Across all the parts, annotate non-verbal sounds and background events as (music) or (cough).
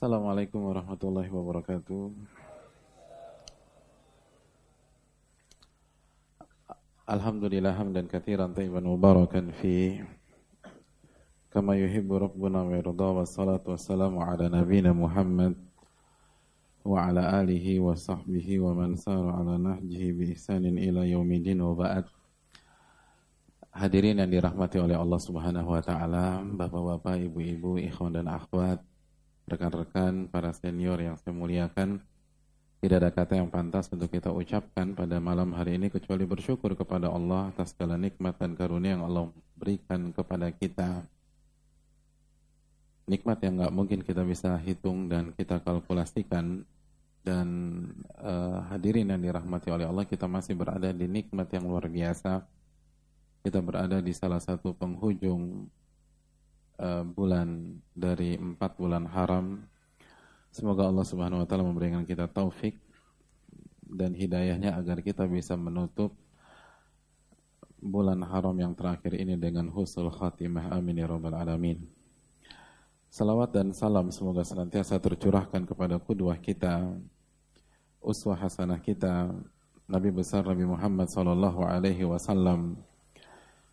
Assalamualaikum warahmatullahi wabarakatuh. Alhamdulillah hamdan katsiran tayyiban mubarakan fi kama yuhibbu rabbuna wa yarda wassalatu wassalamu ala nabiyyina Muhammad wa ala alihi wa sahbihi wa man sara ala nahjihi bi ihsanin ila yaumidin wa ba'd. Hadirin yang dirahmati oleh Allah Subhanahu wa taala, Bapak-bapak, ibu-ibu, ikhwan dan akhwat, rekan-rekan, para senior yang saya muliakan, tidak ada kata yang pantas untuk kita ucapkan pada malam hari ini kecuali bersyukur kepada Allah atas segala nikmat dan karunia yang Allah berikan kepada kita. Nikmat yang nggak mungkin kita bisa hitung dan kita kalkulasikan dan uh, hadirin yang dirahmati oleh Allah kita masih berada di nikmat yang luar biasa kita berada di salah satu penghujung uh, bulan dari empat bulan haram. Semoga Allah Subhanahu wa taala memberikan kita taufik dan hidayahnya agar kita bisa menutup bulan haram yang terakhir ini dengan husnul khatimah. Amin ya rabbal alamin. Salawat dan salam semoga senantiasa tercurahkan kepada kudwah kita, uswah hasanah kita, Nabi besar Nabi Muhammad wasallam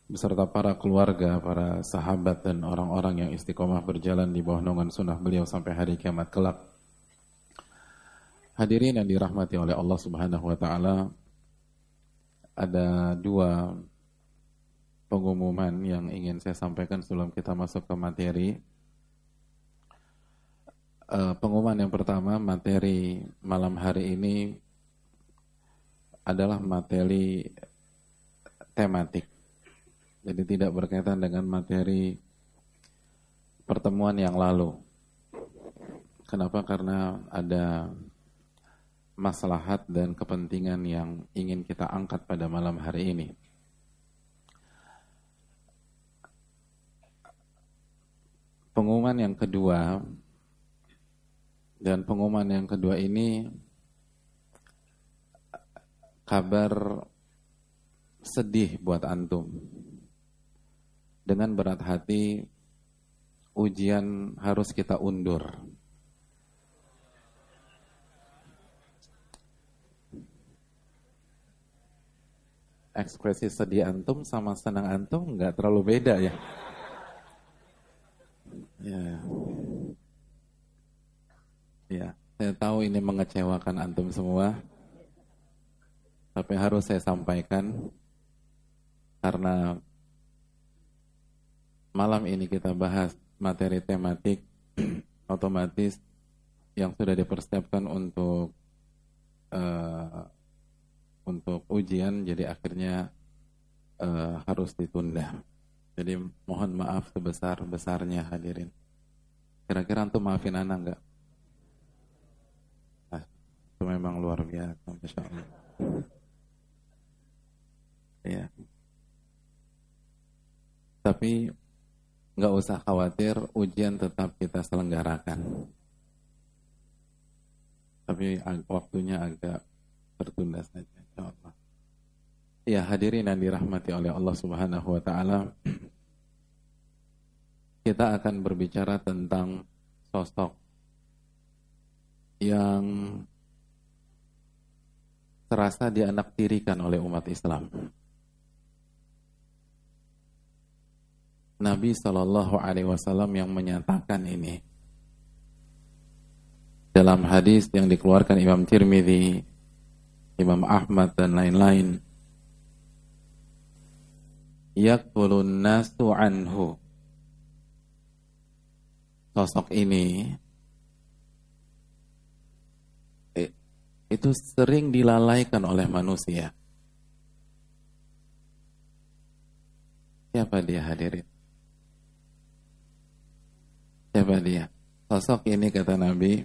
beserta para keluarga, para sahabat dan orang-orang yang istiqomah berjalan di bawah naungan sunnah beliau sampai hari kiamat kelak. Hadirin yang dirahmati oleh Allah Subhanahu wa taala, ada dua pengumuman yang ingin saya sampaikan sebelum kita masuk ke materi. Uh, pengumuman yang pertama, materi malam hari ini adalah materi tematik jadi tidak berkaitan dengan materi pertemuan yang lalu. Kenapa? Karena ada maslahat dan kepentingan yang ingin kita angkat pada malam hari ini. Pengumuman yang kedua dan pengumuman yang kedua ini kabar sedih buat antum dengan berat hati ujian harus kita undur. Ekspresi sedih antum sama senang antum nggak terlalu beda ya. Ya. Ya, saya tahu ini mengecewakan antum semua. Tapi harus saya sampaikan karena malam ini kita bahas materi tematik (clears throat) otomatis yang sudah dipersiapkan untuk uh, untuk ujian jadi akhirnya uh, harus ditunda. Jadi mohon maaf sebesar-besarnya hadirin. Kira-kira antum maafin anak enggak? Nah, itu memang luar biasa, Masya Allah. Ya. Tapi nggak usah khawatir, ujian tetap kita selenggarakan. Tapi waktunya agak tertunda saja, insyaallah. Ya hadirin yang dirahmati oleh Allah Subhanahu wa taala. (clears throat) Kita akan berbicara tentang sosok yang terasa dianaktirikan oleh umat Islam. Nabi Shallallahu Alaihi Wasallam yang menyatakan ini dalam hadis yang dikeluarkan Imam Tirmidzi, Imam Ahmad dan lain-lain. Yakbulun nasu anhu. Sosok ini eh, itu sering dilalaikan oleh manusia. Siapa dia hadirin? Siapa dia? Sosok ini kata Nabi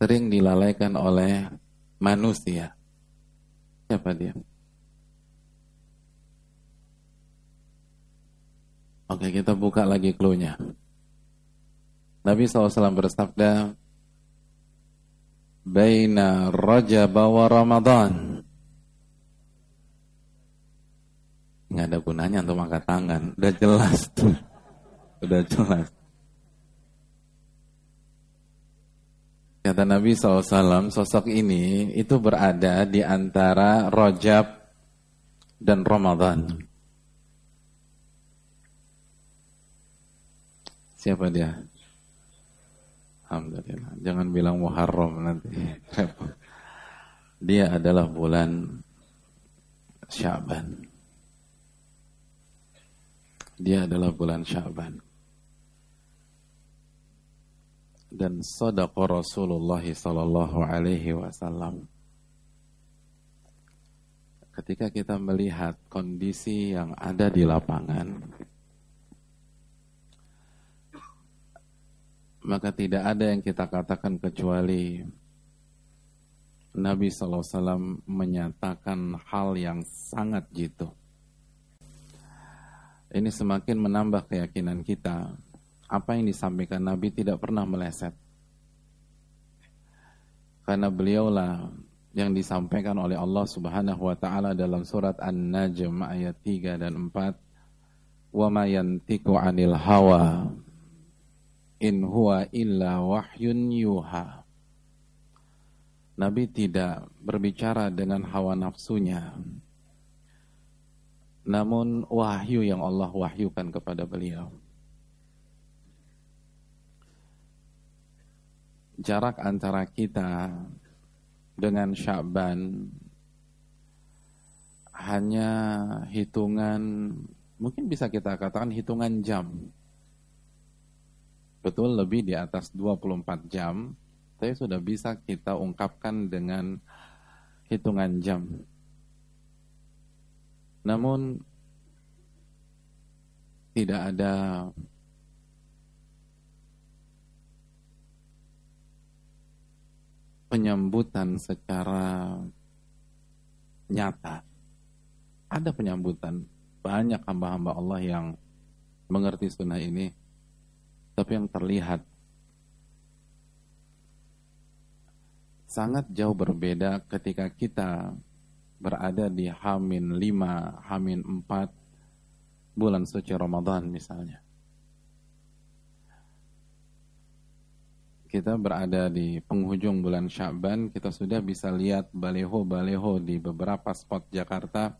sering dilalaikan oleh manusia. Siapa dia? Oke, kita buka lagi clue-nya. Nabi SAW bersabda, Baina Rajab wa Ramadan. Nggak ada gunanya untuk angkat tangan. Udah jelas tuh. Udah jelas. Kata Nabi SAW, sosok ini itu berada di antara Rojab dan Ramadan. Siapa dia? Alhamdulillah. Jangan bilang Muharram nanti. Dia adalah bulan Syaban. Dia adalah bulan Syaban dan sadaqa Rasulullah sallallahu alaihi wasallam. Ketika kita melihat kondisi yang ada di lapangan, maka tidak ada yang kita katakan kecuali Nabi SAW menyatakan hal yang sangat jitu. Ini semakin menambah keyakinan kita apa yang disampaikan Nabi tidak pernah meleset. Karena beliaulah yang disampaikan oleh Allah Subhanahu wa taala dalam surat An-Najm ayat 3 dan 4 wa ma 'anil hawa in huwa illa wahyun yuha. Nabi tidak berbicara dengan hawa nafsunya. Namun wahyu yang Allah wahyukan kepada beliau jarak antara kita dengan Sya'ban hanya hitungan mungkin bisa kita katakan hitungan jam. Betul lebih di atas 24 jam, tapi sudah bisa kita ungkapkan dengan hitungan jam. Namun tidak ada penyambutan secara nyata. Ada penyambutan. Banyak hamba-hamba Allah yang mengerti sunnah ini. Tapi yang terlihat sangat jauh berbeda ketika kita berada di Hamin 5, Hamin 4 bulan suci Ramadan misalnya. Kita berada di penghujung bulan Sya'ban, kita sudah bisa lihat baleho-baleho di beberapa spot Jakarta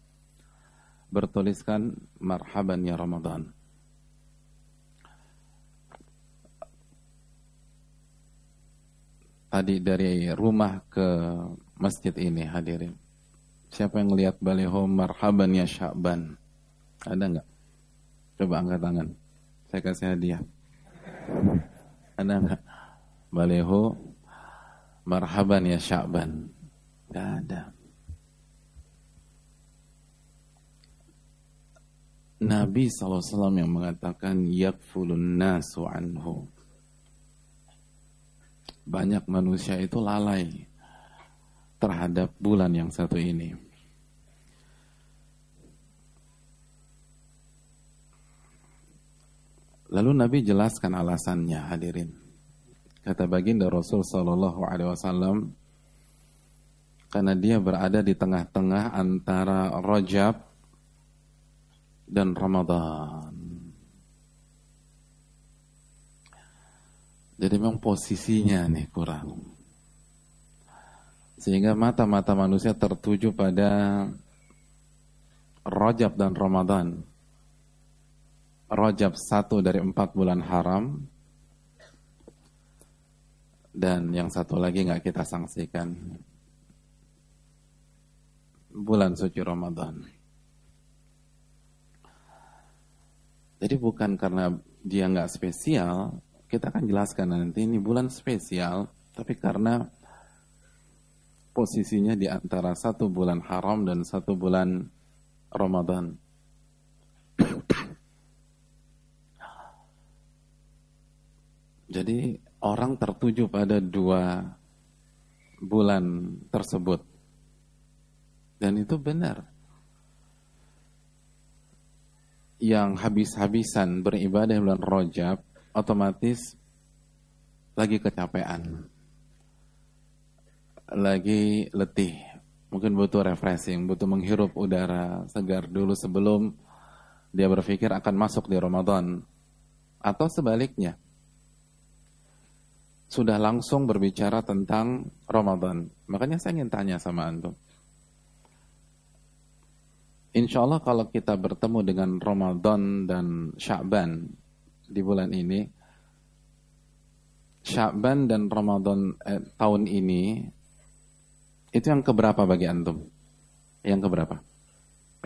bertuliskan marhaban ya Ramadan. Tadi dari rumah ke masjid ini hadirin. Siapa yang lihat baleho marhaban ya Sya'ban? Ada nggak? Coba angkat tangan. Saya kasih hadiah. Ada nggak? Baleho marhaban ya Sya'ban. Tidak ada. Nabi SAW yang mengatakan yakfulun nasu anhu. Banyak manusia itu lalai terhadap bulan yang satu ini. Lalu Nabi jelaskan alasannya hadirin. Kata baginda Rasul Sallallahu Alaihi Wasallam, karena dia berada di tengah-tengah antara Rajab dan Ramadan. Jadi memang posisinya nih kurang. Sehingga mata-mata manusia tertuju pada Rajab dan Ramadan. Rajab satu dari empat bulan haram, dan yang satu lagi nggak kita sanksikan bulan suci Ramadan. Jadi bukan karena dia nggak spesial, kita akan jelaskan nanti ini bulan spesial, tapi karena posisinya di antara satu bulan haram dan satu bulan Ramadan. (clears throat) Jadi orang tertuju pada dua bulan tersebut. Dan itu benar. Yang habis-habisan beribadah bulan Rojab, otomatis lagi kecapean. Lagi letih. Mungkin butuh refreshing, butuh menghirup udara segar dulu sebelum dia berpikir akan masuk di Ramadan. Atau sebaliknya, sudah langsung berbicara tentang Ramadan. Makanya saya ingin tanya sama antum. Insya Allah kalau kita bertemu dengan Ramadan dan Sya'ban di bulan ini, Sya'ban dan Ramadan eh, tahun ini, itu yang keberapa bagi antum? Yang keberapa?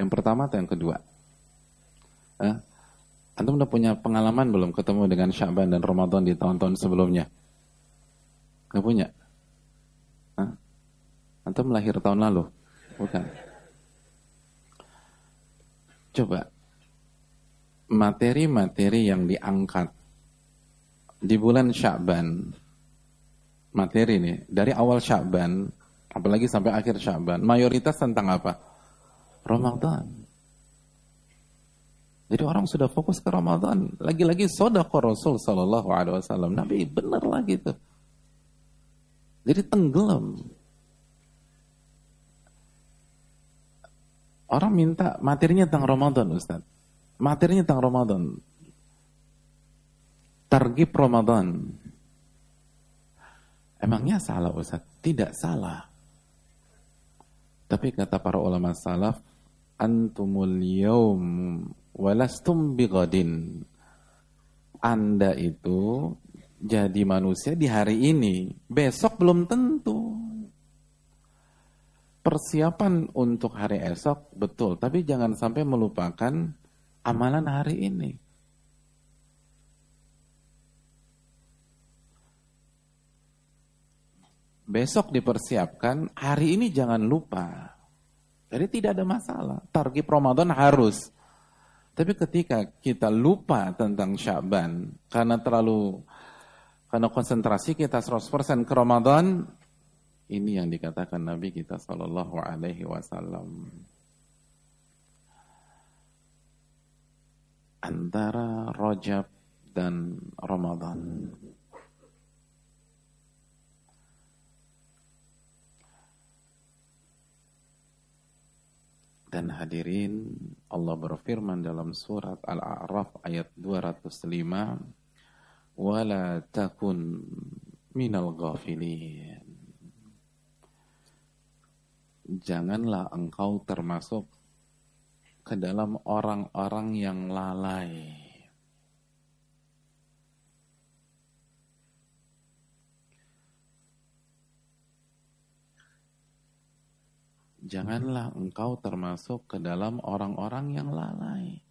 Yang pertama atau yang kedua? Eh? Antum udah punya pengalaman belum ketemu dengan Sya'ban dan Ramadan di tahun-tahun sebelumnya? Gak punya? Hah? Antum lahir tahun lalu? Bukan. Coba. Materi-materi yang diangkat di bulan Sya'ban. Materi nih, dari awal Sya'ban, apalagi sampai akhir Sya'ban, mayoritas tentang apa? Ramadan. Jadi orang sudah fokus ke Ramadan. Lagi-lagi sodako Rasul Sallallahu Alaihi Wasallam. Nabi benar lagi tuh. Jadi tenggelam. Orang minta materinya tentang Ramadan Ustaz. Materinya tentang Ramadan. Targib Ramadan. Emangnya salah Ustaz? Tidak salah. Tapi kata para ulama salaf, antumul yaum walastum bigodin. Anda itu jadi manusia di hari ini, besok belum tentu. Persiapan untuk hari esok betul, tapi jangan sampai melupakan amalan hari ini. Besok dipersiapkan, hari ini jangan lupa. Jadi tidak ada masalah. Target Ramadan harus. Tapi ketika kita lupa tentang Syaban karena terlalu karena konsentrasi kita 100% ke Ramadan, ini yang dikatakan Nabi kita Shallallahu Alaihi Wasallam. Antara Rajab dan Ramadan. Dan hadirin, Allah berfirman dalam surat Al-A'raf ayat 205, "Wala takun minal ghafilin." Janganlah engkau termasuk ke dalam orang-orang yang lalai. janganlah engkau termasuk ke dalam orang-orang yang lalai.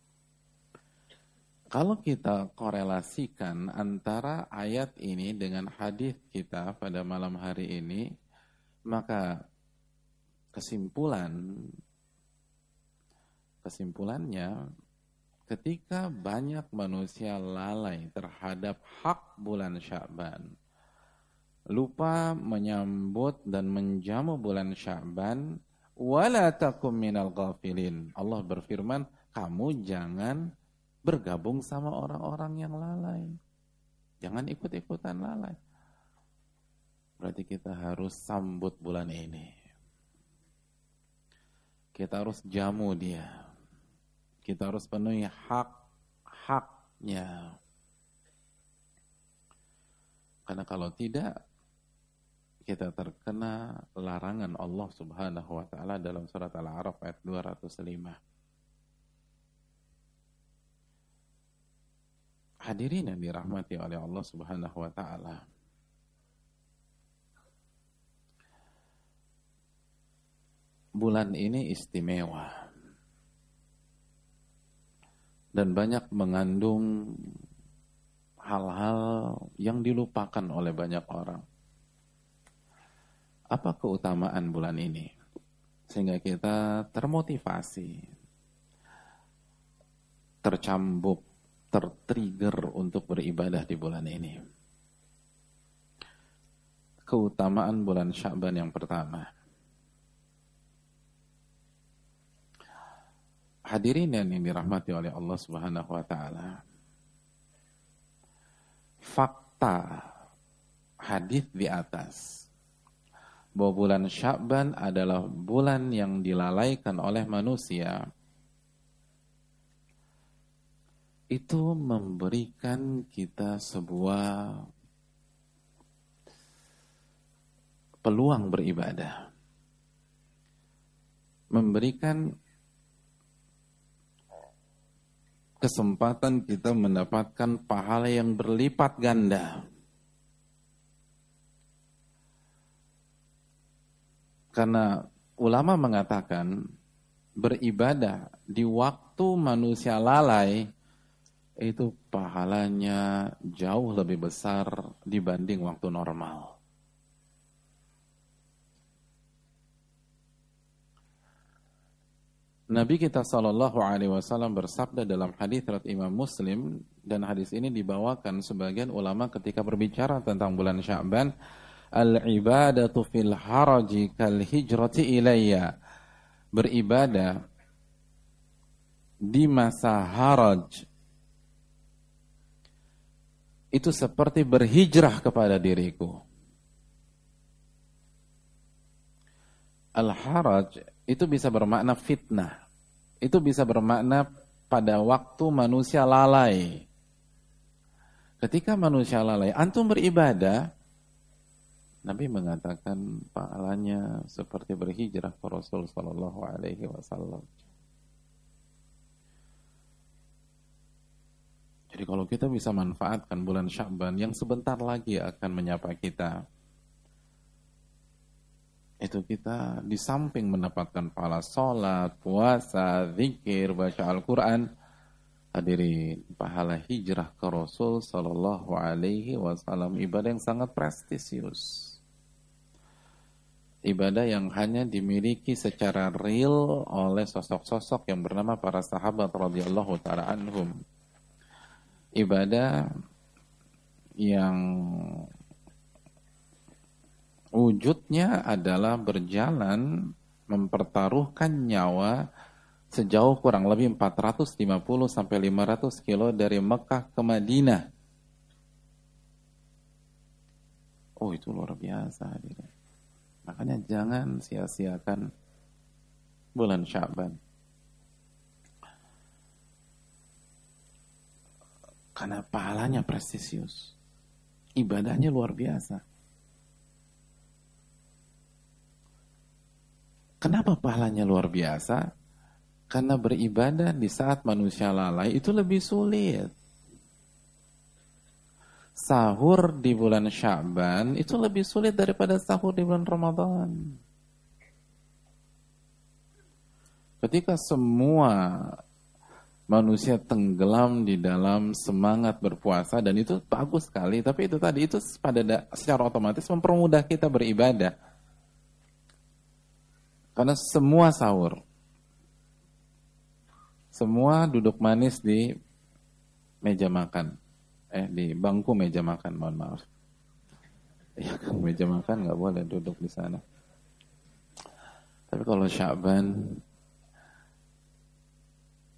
Kalau kita korelasikan antara ayat ini dengan hadis kita pada malam hari ini, maka kesimpulan kesimpulannya ketika banyak manusia lalai terhadap hak bulan Sya'ban, lupa menyambut dan menjamu bulan Sya'ban, wala takum minal ghafilin. Allah berfirman, kamu jangan bergabung sama orang-orang yang lalai. Jangan ikut-ikutan lalai. Berarti kita harus sambut bulan ini. Kita harus jamu dia. Kita harus penuhi hak-haknya. Karena kalau tidak, kita terkena larangan Allah Subhanahu wa taala dalam surat Al-A'raf ayat 205. Hadirin yang dirahmati oleh Allah Subhanahu wa taala. Bulan ini istimewa. Dan banyak mengandung hal-hal yang dilupakan oleh banyak orang apa keutamaan bulan ini sehingga kita termotivasi tercambuk tertrigger untuk beribadah di bulan ini. Keutamaan bulan Sya'ban yang pertama. Hadirin yang dirahmati oleh Allah Subhanahu wa taala. Fakta hadis di atas. Bahwa bulan Sya'ban adalah bulan yang dilalaikan oleh manusia itu memberikan kita sebuah peluang beribadah. Memberikan kesempatan kita mendapatkan pahala yang berlipat ganda. Karena ulama mengatakan beribadah di waktu manusia lalai itu pahalanya jauh lebih besar dibanding waktu normal. Nabi kita Shallallahu Alaihi Wasallam bersabda dalam hadis riwayat Imam Muslim dan hadis ini dibawakan sebagian ulama ketika berbicara tentang bulan Sya'ban al ibadatu fil haraji kal hijrati ilayya beribadah di masa haraj itu seperti berhijrah kepada diriku al haraj itu bisa bermakna fitnah itu bisa bermakna pada waktu manusia lalai. Ketika manusia lalai, antum beribadah, Nabi mengatakan pahalanya seperti berhijrah ke Rasul Sallallahu Alaihi Wasallam. Jadi kalau kita bisa manfaatkan bulan Sya'ban yang sebentar lagi akan menyapa kita, itu kita di samping mendapatkan pahala sholat, puasa, zikir, baca Al-Quran, hadiri pahala hijrah ke Rasul Sallallahu Alaihi Wasallam ibadah yang sangat prestisius. Ibadah yang hanya dimiliki secara real oleh sosok-sosok yang bernama para sahabat radhiyallahu taala anhum. Ibadah yang wujudnya adalah berjalan mempertaruhkan nyawa sejauh kurang lebih 450 sampai 500 kilo dari Mekah ke Madinah. Oh itu luar biasa. Makanya jangan sia-siakan bulan Syaban. Karena pahalanya prestisius. Ibadahnya luar biasa. Kenapa pahalanya luar biasa? Karena beribadah di saat manusia lalai itu lebih sulit. Sahur di bulan Syaban itu lebih sulit daripada sahur di bulan Ramadan. Ketika semua manusia tenggelam di dalam semangat berpuasa dan itu bagus sekali, tapi itu tadi itu pada secara otomatis mempermudah kita beribadah. Karena semua sahur. Semua duduk manis di meja makan. Eh, di bangku meja makan, mohon maaf. Ya kan (laughs) meja makan nggak boleh duduk di sana. Tapi kalau Syaban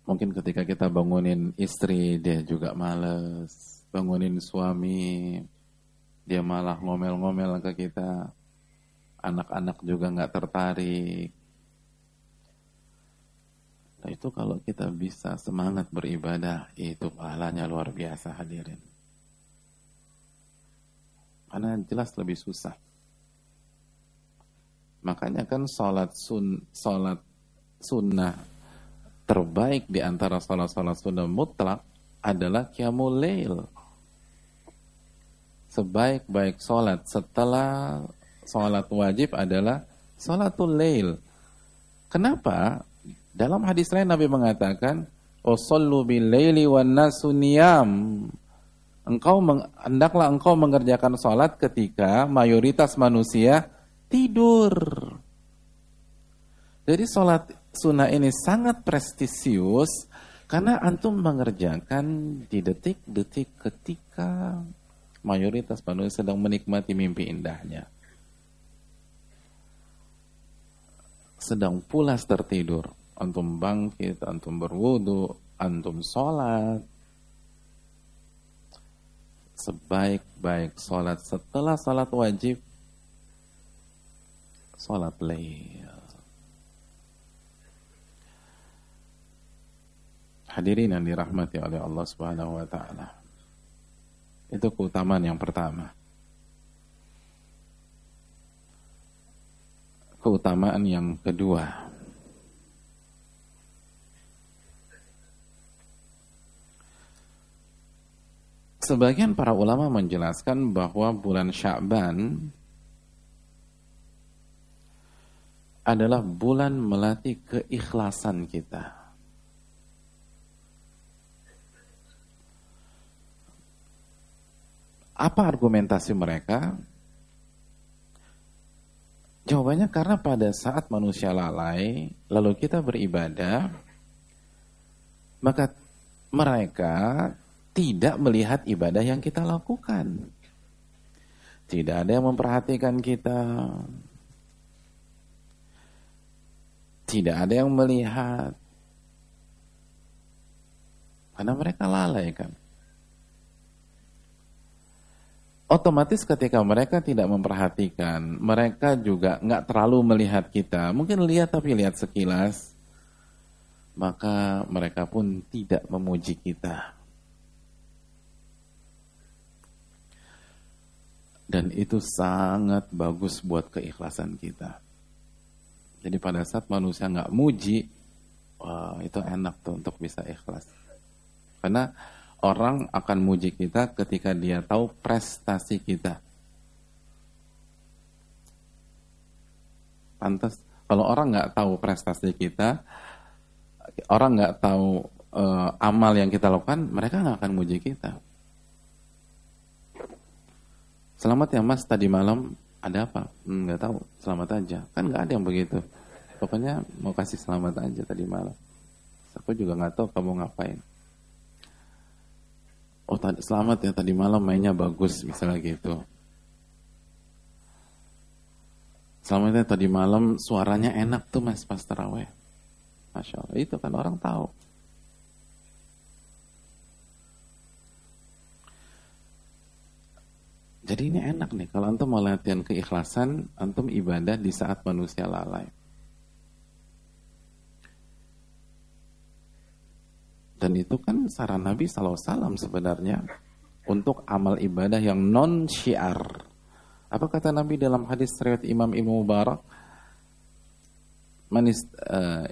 mungkin ketika kita bangunin istri dia juga males, bangunin suami dia malah ngomel-ngomel ke kita anak-anak juga nggak tertarik. Nah itu kalau kita bisa semangat beribadah, itu pahalanya luar biasa hadirin. Karena jelas lebih susah. Makanya kan sholat, sun, sholat sunnah terbaik di antara sholat-sholat sunnah mutlak adalah qiyamul lail. Sebaik-baik sholat setelah sholat wajib adalah sholatul lail. Kenapa? Dalam hadis lain Nabi mengatakan, "Usallu bil laili wan nasu niyam." Engkau hendaklah engkau mengerjakan sholat ketika mayoritas manusia tidur. Jadi sholat sunnah ini sangat prestisius karena antum mengerjakan di detik-detik ketika mayoritas manusia sedang menikmati mimpi indahnya. sedang pulas tertidur, antum bangkit, antum berwudu, antum sholat, sebaik-baik sholat setelah sholat wajib, sholat lail. Hadirin yang dirahmati oleh Allah Subhanahu wa taala. Itu keutamaan yang pertama. keutamaan yang kedua. Sebagian para ulama menjelaskan bahwa bulan Sya'ban adalah bulan melatih keikhlasan kita. Apa argumentasi mereka? Jawabannya karena pada saat manusia lalai, lalu kita beribadah, maka mereka tidak melihat ibadah yang kita lakukan. Tidak ada yang memperhatikan kita. Tidak ada yang melihat. Karena mereka lalai kan. Otomatis ketika mereka tidak memperhatikan, mereka juga nggak terlalu melihat kita. Mungkin lihat tapi lihat sekilas, maka mereka pun tidak memuji kita. Dan itu sangat bagus buat keikhlasan kita. Jadi pada saat manusia nggak muji, wah itu enak tuh untuk bisa ikhlas. Karena orang akan muji kita ketika dia tahu prestasi kita. Pantas kalau orang nggak tahu prestasi kita, orang nggak tahu uh, amal yang kita lakukan, mereka nggak akan muji kita. Selamat ya mas, tadi malam ada apa? Hmm, nggak tahu, selamat aja. Kan nggak ada yang begitu. Pokoknya mau kasih selamat aja tadi malam. Aku juga nggak tahu kamu ngapain. Oh selamat ya tadi malam mainnya bagus misalnya gitu. Selamat ya tadi malam suaranya enak tuh mas pas terawih. Masya Allah itu kan orang tahu. Jadi ini enak nih, kalau antum mau latihan keikhlasan, antum ibadah di saat manusia lalai. Dan itu kan saran Nabi SAW sebenarnya untuk amal ibadah yang non syiar. Apa kata Nabi dalam hadis riwayat Imam Ibnu Mubarak? Manis uh,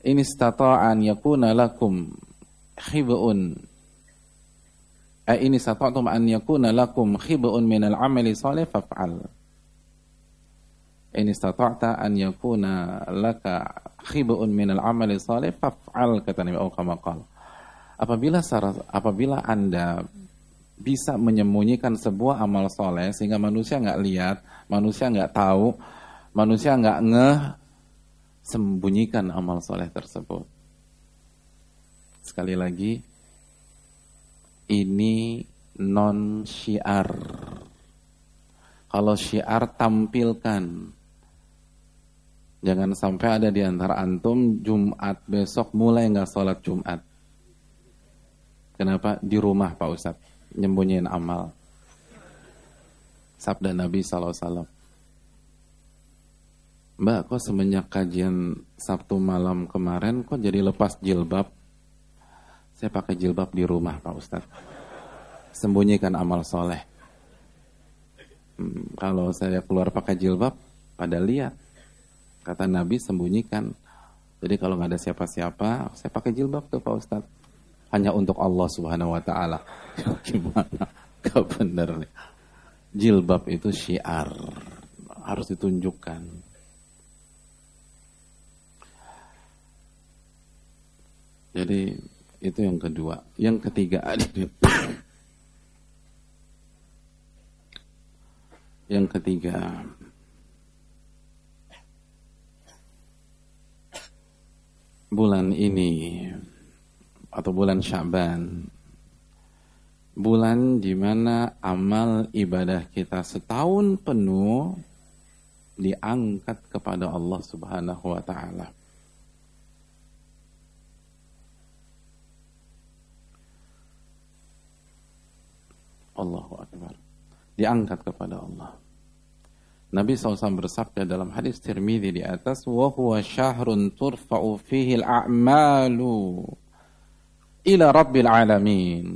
ini stata'an yakuna lakum khibun ini sata'tum an yakuna lakum khibun minal amali salih faf'al. Ini sata'ta an yakuna laka khibun minal amali salih faf'al kata Nabi Allah Apabila apabila Anda bisa menyembunyikan sebuah amal soleh sehingga manusia nggak lihat, manusia nggak tahu, manusia nggak ngeh, sembunyikan amal soleh tersebut. Sekali lagi, ini non syiar. Kalau syiar tampilkan. Jangan sampai ada di antara antum Jumat besok mulai nggak sholat Jumat. Kenapa? Di rumah Pak Ustadz. Nyembunyiin amal. Sabda Nabi SAW. Mbak, kok semenjak kajian Sabtu malam kemarin, kok jadi lepas jilbab? Saya pakai jilbab di rumah Pak Ustadz. Sembunyikan amal soleh. Hmm, kalau saya keluar pakai jilbab, pada lihat. Kata Nabi sembunyikan. Jadi kalau nggak ada siapa-siapa, saya pakai jilbab tuh Pak Ustadz. Hanya untuk Allah Subhanahu Wa Taala. (laughs) Gimana? Gak bener nih. Jilbab itu syiar. Harus ditunjukkan. Jadi itu yang kedua. Yang ketiga (laughs) Yang ketiga bulan ini atau bulan Syaban bulan di mana amal ibadah kita setahun penuh diangkat kepada Allah Subhanahu wa taala. Allahu Akbar. Diangkat kepada Allah. Nabi SAW bersabda dalam hadis Tirmidzi di atas, "Wa huwa syahrun turfa'u fihi al-a'malu ila rabbil alamin."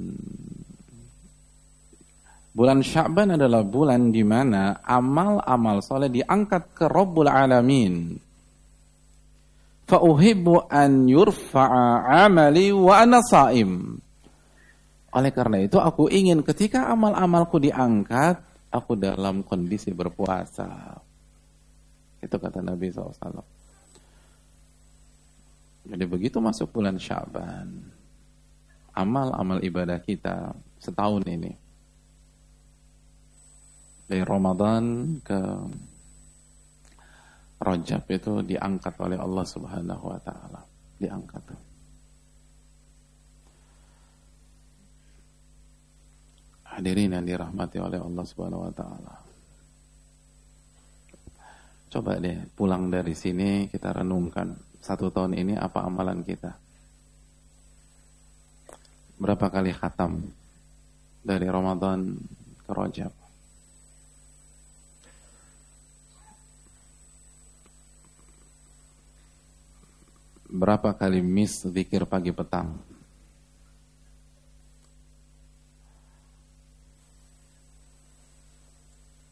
Bulan Sya'ban adalah bulan di mana amal-amal soleh diangkat ke Rabbul Alamin. Fa'uhibbu an yurfa'a amali wa ana sa'im. Oleh karena itu aku ingin ketika amal-amalku diangkat, aku dalam kondisi berpuasa. Itu kata Nabi SAW. Jadi begitu masuk bulan Syaban, amal-amal ibadah kita setahun ini dari Ramadan ke Rajab itu diangkat oleh Allah Subhanahu wa taala. Diangkat. Hadirin yang dirahmati oleh Allah Subhanahu wa taala. Coba deh pulang dari sini kita renungkan satu tahun ini apa amalan kita. Berapa kali khatam dari Ramadan ke Rajab? berapa kali miss zikir pagi petang?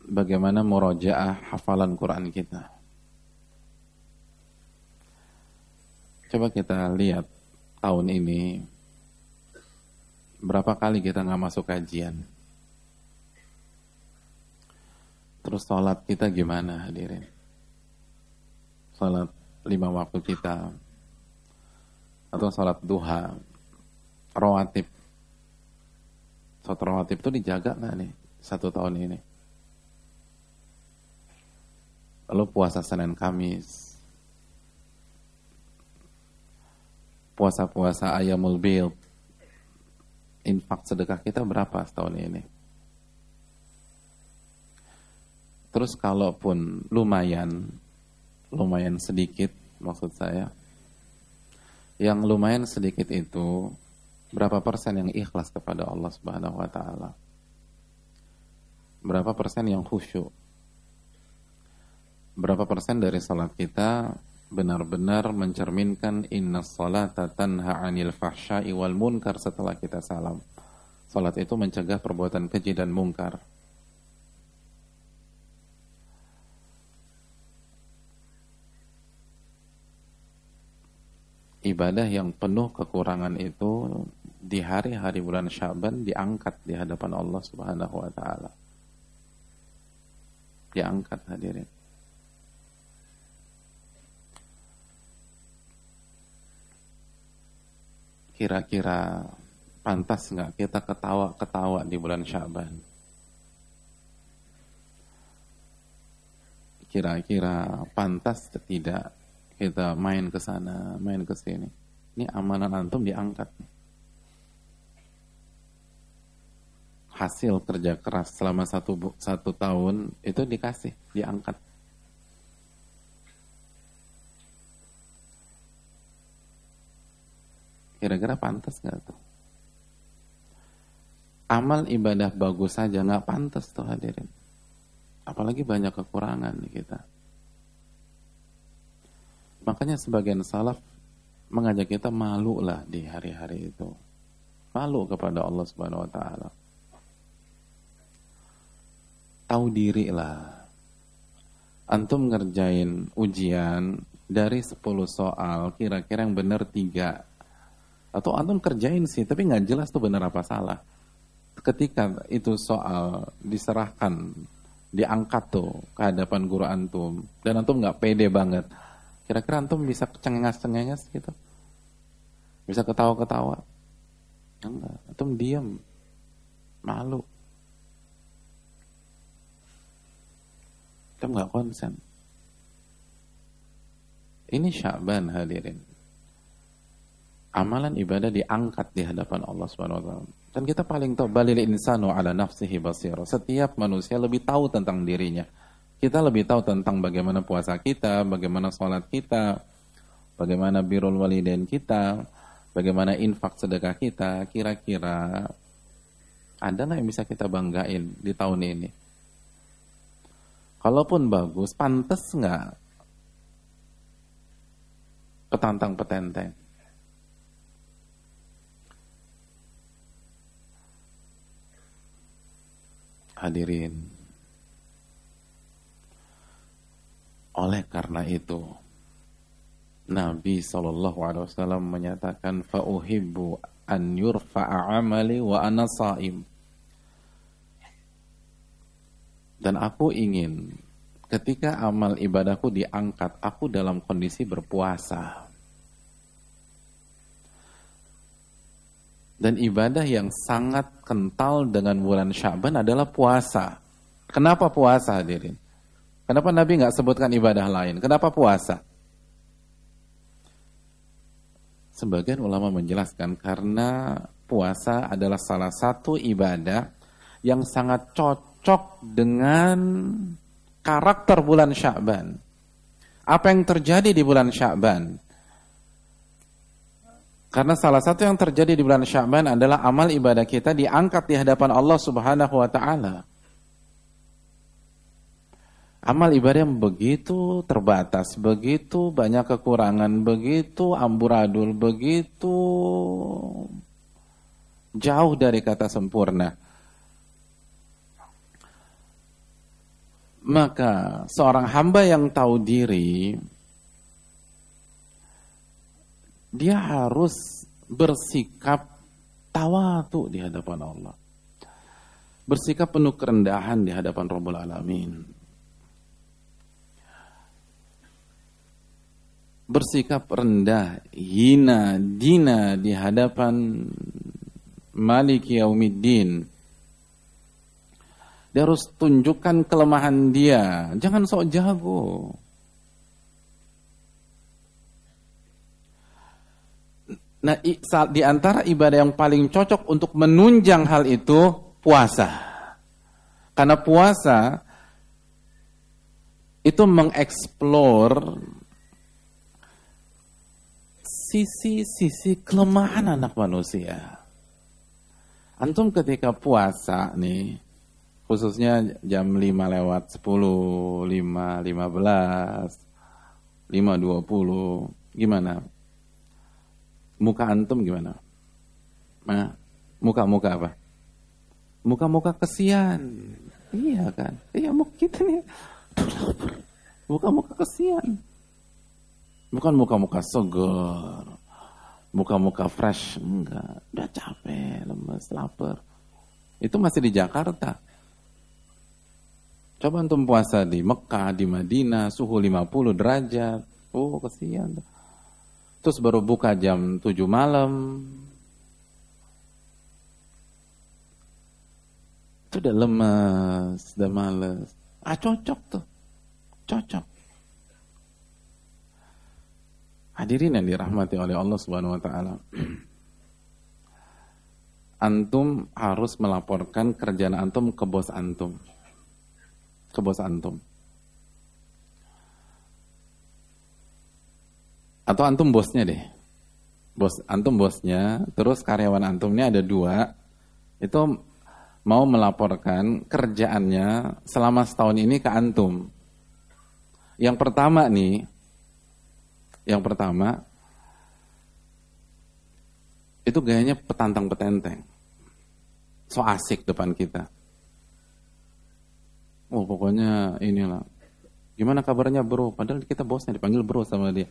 Bagaimana murojaah hafalan Quran kita? Coba kita lihat tahun ini berapa kali kita nggak masuk kajian? Terus sholat kita gimana hadirin? Sholat lima waktu kita atau salat duha rawatib salat rawatib itu dijaga nggak nih satu tahun ini lalu puasa Senin Kamis puasa-puasa ayamul bil infak sedekah kita berapa setahun ini terus kalaupun lumayan lumayan sedikit maksud saya yang lumayan sedikit itu berapa persen yang ikhlas kepada Allah Subhanahu wa taala? Berapa persen yang khusyuk? Berapa persen dari salat kita benar-benar mencerminkan inna salata tanha 'anil fahsya'i wal munkar setelah kita salam. Salat itu mencegah perbuatan keji dan mungkar. ibadah yang penuh kekurangan itu di hari-hari bulan Syaban diangkat di hadapan Allah Subhanahu wa taala. Diangkat hadirin. Kira-kira pantas nggak kita ketawa-ketawa di bulan Syaban? Kira-kira pantas tidak kita main ke sana, main ke sini. Ini amanan antum diangkat. Hasil kerja keras selama satu, satu tahun itu dikasih, diangkat. Kira-kira pantas nggak tuh? Amal ibadah bagus saja nggak pantas tuh hadirin. Apalagi banyak kekurangan kita. Makanya sebagian salaf mengajak kita malu lah di hari-hari itu. Malu kepada Allah Subhanahu wa taala. Tahu diri lah. Antum ngerjain ujian dari 10 soal, kira-kira yang benar tiga. Atau antum kerjain sih, tapi nggak jelas tuh benar apa salah. Ketika itu soal diserahkan, diangkat tuh ke hadapan guru antum, dan antum nggak pede banget, Kira-kira antum bisa cengengas-cengengas gitu? Bisa ketawa-ketawa? Enggak, antum diam. Malu. Antum enggak konsen. Ini Syaban hadirin. Amalan ibadah diangkat di hadapan Allah Subhanahu wa taala. Dan kita paling tahu balil insanu ala nafsihi basir. Setiap manusia lebih tahu tentang dirinya kita lebih tahu tentang bagaimana puasa kita, bagaimana sholat kita, bagaimana birul walidain kita, bagaimana infak sedekah kita, kira-kira ada nggak yang bisa kita banggain di tahun ini? Kalaupun bagus, pantas nggak petantang petenteng? Hadirin. Oleh karena itu, Nabi Shallallahu Alaihi Wasallam menyatakan, "Fauhibbu an yurfa'a amali wa ana saim." Dan aku ingin ketika amal ibadahku diangkat, aku dalam kondisi berpuasa. Dan ibadah yang sangat kental dengan bulan Syaban adalah puasa. Kenapa puasa hadirin? Kenapa Nabi nggak sebutkan ibadah lain? Kenapa puasa? Sebagian ulama menjelaskan karena puasa adalah salah satu ibadah yang sangat cocok dengan karakter bulan Sya'ban. Apa yang terjadi di bulan Sya'ban? Karena salah satu yang terjadi di bulan Sya'ban adalah amal ibadah kita diangkat di hadapan Allah Subhanahu wa taala. Amal ibadah yang begitu terbatas, begitu banyak kekurangan, begitu amburadul, begitu jauh dari kata sempurna. Maka seorang hamba yang tahu diri dia harus bersikap tawatu di hadapan Allah. Bersikap penuh kerendahan di hadapan Rabbul Alamin. Bersikap rendah, hina, dina di hadapan Malik Yaumiddin. Dia harus tunjukkan kelemahan dia. Jangan sok jago. Nah, di antara ibadah yang paling cocok untuk menunjang hal itu puasa. Karena puasa itu mengeksplor sisi-sisi kelemahan anak manusia. Antum ketika puasa nih, khususnya jam 5 lewat 10, 5, 15, 5, 20, gimana? Muka antum gimana? Nah, muka-muka apa? Muka-muka kesian. Iya kan? Iya muka kita nih. Muka-muka kesian. Bukan muka-muka segar. Muka-muka fresh. Enggak. Udah capek, lemes, lapar. Itu masih di Jakarta. Coba antum puasa di Mekah, di Madinah, suhu 50 derajat. Oh, kesian. Terus baru buka jam 7 malam. Itu udah lemes, udah males. Ah cocok tuh. Cocok. Hadirin yang dirahmati oleh Allah Subhanahu wa taala. (clears throat) Antum harus melaporkan kerjaan antum ke bos antum. Ke bos antum. Atau antum bosnya deh. Bos antum bosnya terus karyawan antum ini ada dua. Itu mau melaporkan kerjaannya selama setahun ini ke antum. Yang pertama nih yang pertama itu gayanya petantang petenteng. So asik depan kita. Oh pokoknya inilah. Gimana kabarnya bro? Padahal kita bosnya dipanggil bro sama dia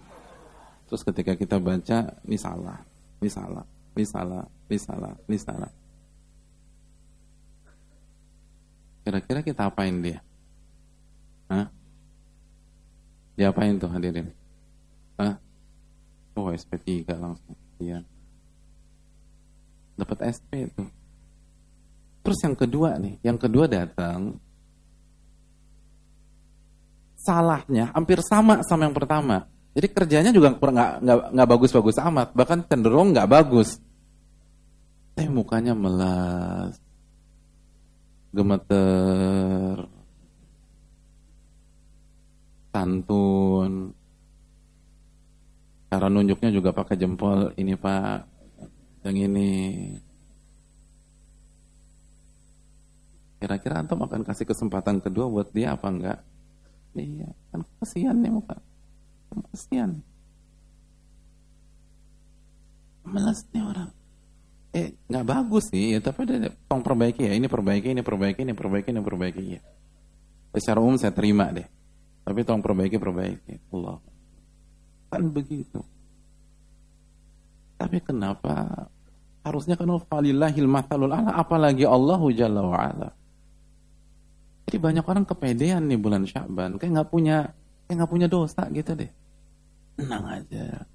Terus ketika kita baca, ini salah, ini salah, ini salah, ini salah, ini salah. Kira-kira kita apain dia? Hah? Diapain tuh hadirin? Hah? Oh SP3 langsung. Iya. Dapat SP itu. Terus yang kedua nih, yang kedua datang salahnya hampir sama sama yang pertama. Jadi kerjanya juga nggak nggak bagus-bagus amat, bahkan cenderung nggak bagus. Tapi mukanya melas, gemeter, santun. Cara nunjuknya juga pakai jempol ini pak, yang ini. Kira-kira antum akan kasih kesempatan kedua buat dia apa enggak? Iya, kan kasihan nih muka. Kasihan. Melas nih orang. eh nggak bagus sih ya tapi ada tong perbaiki ya ini perbaiki ini perbaiki ini perbaiki ini perbaiki ya secara umum saya terima deh tapi tong perbaiki perbaiki Allah kan begitu tapi kenapa harusnya kan falillahil matalul ala apalagi Allahu jalla wa ala jadi banyak orang kepedean nih bulan Syaban kayak nggak punya kayak nggak punya dosa gitu deh tenang aja